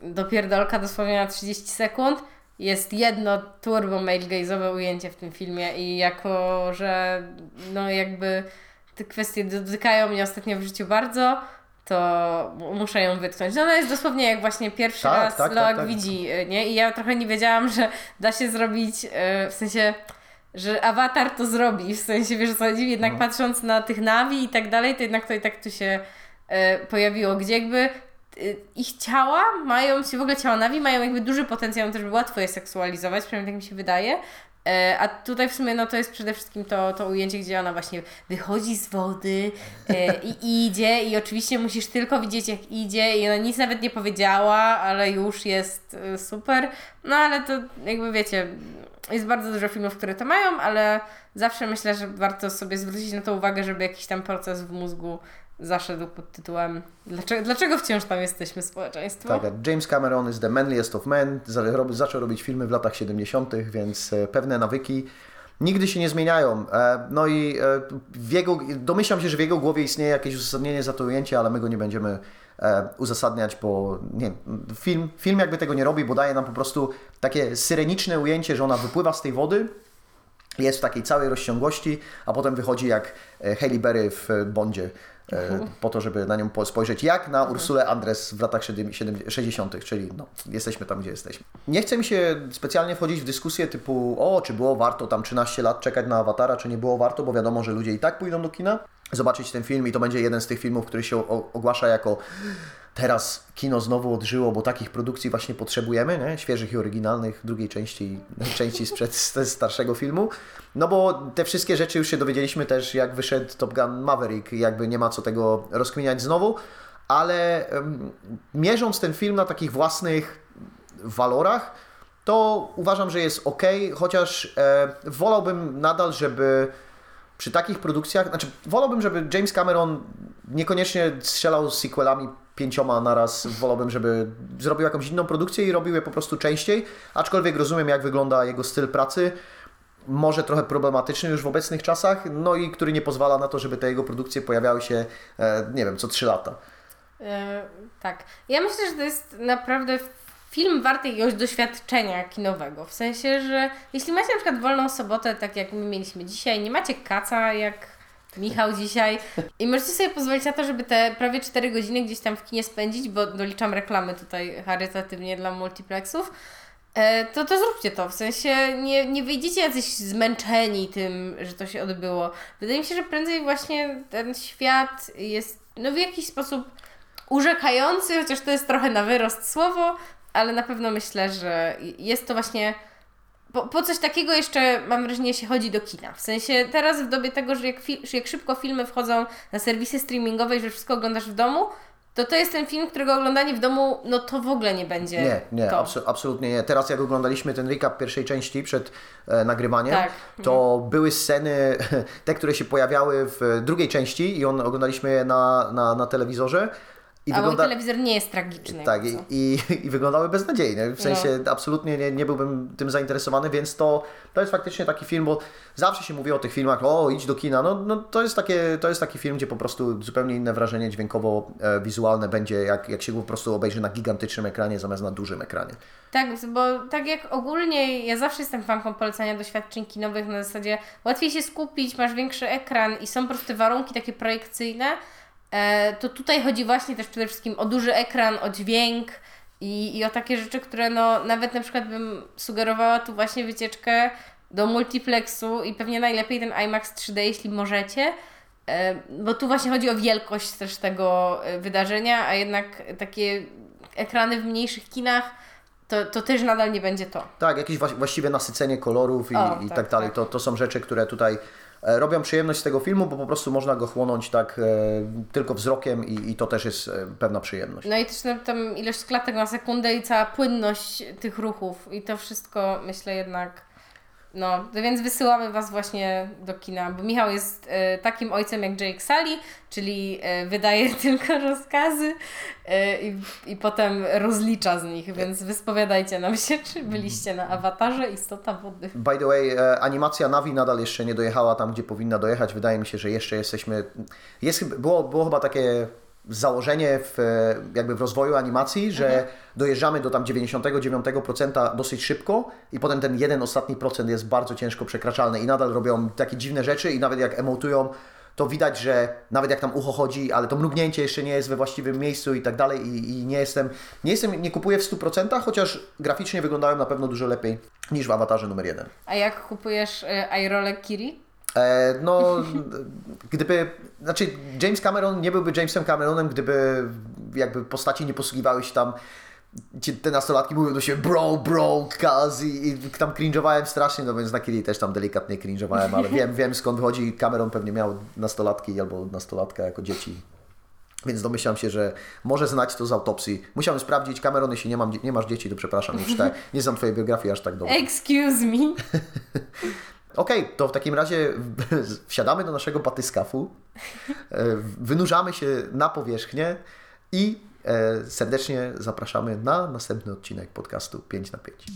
Yy, dopierdolka dosłownie na 30 sekund. Jest jedno turbo male ujęcie w tym filmie i jako, że no jakby te kwestie dotykają mnie ostatnio w życiu bardzo, to muszę ją wytknąć. No ona jest dosłownie jak właśnie pierwszy Tak, raz tak, Loak tak, tak. widzi, y, nie? I ja trochę nie wiedziałam, że da się zrobić, y, w sensie, że awatar to zrobi, w sensie, wiesz co chodzi? Jednak No. patrząc na tych nawi i tak dalej, to jednak to i tak tu się y, pojawiło, gdzie jakby ich ciała mają, się w ogóle ciała nawi mają jakby duży potencjał też, by łatwo je seksualizować, przynajmniej tak mi się wydaje. E, A tutaj w sumie no to jest przede wszystkim to, to ujęcie, gdzie ona właśnie wychodzi z wody e, i idzie i oczywiście musisz tylko widzieć jak idzie i ona nic nawet nie powiedziała, ale już jest e, super. No ale to jakby wiecie, jest bardzo dużo filmów, które to mają, ale zawsze myślę, że warto sobie zwrócić na to uwagę, żeby jakiś tam proces w mózgu zaszedł pod tytułem Dlaczego, dlaczego wciąż tam jesteśmy społeczeństwo? Tak, James Cameron is the manliest of men, zaczął robić filmy w latach 70., więc e, pewne nawyki nigdy się nie zmieniają. E, No i e, w jego, domyślam się, że w jego głowie istnieje jakieś uzasadnienie za to ujęcie, ale my go nie będziemy uzasadniać, bo nie, film, film jakby tego nie robi, bo daje nam po prostu takie syreniczne ujęcie, że ona wypływa z tej wody, jest w takiej całej rozciągłości, a potem wychodzi jak Hailey Berry w Bondzie, e, po to, żeby na nią po- spojrzeć jak na Ursulę Andres w latach 70., 60., czyli no, jesteśmy tam, gdzie jesteśmy. Nie chce mi się specjalnie wchodzić w dyskusję typu, o, czy było warto tam 13 lat czekać na awatara, czy nie było warto, bo wiadomo, że ludzie i tak pójdą do kina zobaczyć ten film i to będzie jeden z tych filmów, który się ogłasza jako teraz kino znowu odżyło, bo takich produkcji właśnie potrzebujemy, nie? świeżych i oryginalnych, drugiej części, części sprzed starszego filmu. No bo te wszystkie rzeczy już się dowiedzieliśmy też, jak wyszedł Top Gun Maverick, jakby nie ma co tego rozkminiać znowu, ale em, mierząc ten film na takich własnych walorach, to uważam, że jest ok, chociaż e, wolałbym nadal, żeby przy takich produkcjach, znaczy wolałbym, żeby James Cameron niekoniecznie strzelał z sequelami pięcioma naraz, wolałbym, żeby zrobił jakąś inną produkcję i robił je po prostu częściej, aczkolwiek rozumiem, jak wygląda jego styl pracy, może trochę problematyczny już w obecnych czasach, no i który nie pozwala na to, żeby te jego produkcje pojawiały się, e, nie wiem, co trzy lata. E, tak. Ja myślę, że to jest naprawdę film warty jakiegoś doświadczenia kinowego. W sensie, że jeśli macie na przykład wolną sobotę, tak jak my mieliśmy dzisiaj, nie macie kaca jak Michał dzisiaj i możecie sobie pozwolić na to, żeby te prawie 4 godziny gdzieś tam w kinie spędzić, bo doliczam reklamy tutaj charytatywnie dla multiplexów, e, to, to zróbcie to. W sensie nie, nie wyjdziecie jacyś zmęczeni tym, że to się odbyło. Wydaje mi się, że prędzej właśnie ten świat jest no, w jakiś sposób urzekający, chociaż to jest trochę na wyrost słowo, ale na pewno myślę, że jest to właśnie. Po, po coś takiego jeszcze mam wrażenie się chodzi do kina. W sensie teraz w dobie tego, że jak, fi- że jak szybko filmy wchodzą na serwisy streamingowe i że wszystko oglądasz w domu, to to jest ten film, którego oglądanie w domu, no to w ogóle nie będzie Nie, nie, to. abso- absolutnie nie. Teraz jak oglądaliśmy ten recap pierwszej części przed e, nagrywaniem, Tak. to były sceny, te, które się pojawiały w drugiej części i on, oglądaliśmy je na, na, na telewizorze. I A mój telewizor nie jest tragiczny. tak, i, i, i wyglądały beznadziejnie. W No. sensie absolutnie nie, nie byłbym tym zainteresowany, więc to, to jest faktycznie taki film, bo zawsze się mówi o tych filmach, o idź do kina. No, no to, jest takie, to jest taki film, gdzie po prostu zupełnie inne wrażenie dźwiękowo-wizualne będzie, jak, jak się go po prostu obejrzy na gigantycznym ekranie zamiast na dużym ekranie. Tak, bo tak jak ogólnie ja zawsze jestem fanką polecania doświadczeń kinowych na zasadzie łatwiej się skupić, masz większy ekran i są po prostu warunki takie projekcyjne, e, to tutaj chodzi właśnie też przede wszystkim o duży ekran, o dźwięk i, i o takie rzeczy, które no nawet na przykład bym sugerowała tu właśnie wycieczkę do multiplexu i pewnie najlepiej ten IMAX 3D, jeśli możecie, e, bo tu właśnie chodzi o wielkość też tego e, wydarzenia, a jednak takie ekrany w mniejszych kinach to, to też nadal nie będzie to. Tak, jakieś właściwe nasycenie kolorów i, O, i tak, tak, dalej. tak. To, to są rzeczy, które tutaj e, robią przyjemność z tego filmu, bo po prostu można go chłonąć tak e, tylko wzrokiem i, i to też jest e, pewna przyjemność. No i też tam ilość klatek na sekundę i cała płynność tych ruchów i to wszystko myślę jednak No, więc wysyłamy Was właśnie do kina, bo Michał jest e, takim ojcem jak Jake Sully, czyli e, wydaje tylko rozkazy e, i, i potem rozlicza z nich, więc wyspowiadajcie nam się, czy byliście na awatarze Istota Wody. By the way, e, animacja Navi nadal jeszcze nie dojechała tam, gdzie powinna dojechać. Wydaje mi się, że jeszcze jesteśmy. Jest, było, było chyba takie założenie w, jakby w rozwoju animacji, że dojeżdżamy do tam 99% dosyć szybko i potem ten jeden ostatni procent jest bardzo ciężko przekraczalny i nadal robią takie dziwne rzeczy i nawet jak emotują, to widać, że nawet jak tam ucho chodzi, ale to mrugnięcie jeszcze nie jest we właściwym miejscu i tak dalej i, i nie jestem, nie jestem, nie kupuję w 100%, chociaż graficznie wyglądają na pewno dużo lepiej niż w awatarze numer jeden. A jak kupujesz e, iRole Kiri? E, no, gdyby, znaczy James Cameron nie byłby Jamesem Cameronem, gdyby jakby postaci nie posługiwały się tam, te nastolatki mówią do siebie bro, bro, cuz i, i tam cringe'owałem strasznie, no więc na Kiri też tam delikatnie cringe'owałem, ale wiem, wiem skąd wychodzi, Cameron pewnie miał nastolatki albo nastolatka jako dzieci. Więc domyślam się, że może znać to z autopsji. Musiałem sprawdzić, Cameron, jeśli nie, mam, nie masz dzieci, to przepraszam, już tak, nie znam Twojej biografii aż tak dobrze. Excuse me. Okej, to w takim razie wsiadamy do naszego batyskafu, e, wynurzamy się na powierzchnię i e, serdecznie zapraszamy na następny odcinek podcastu 5 na 5.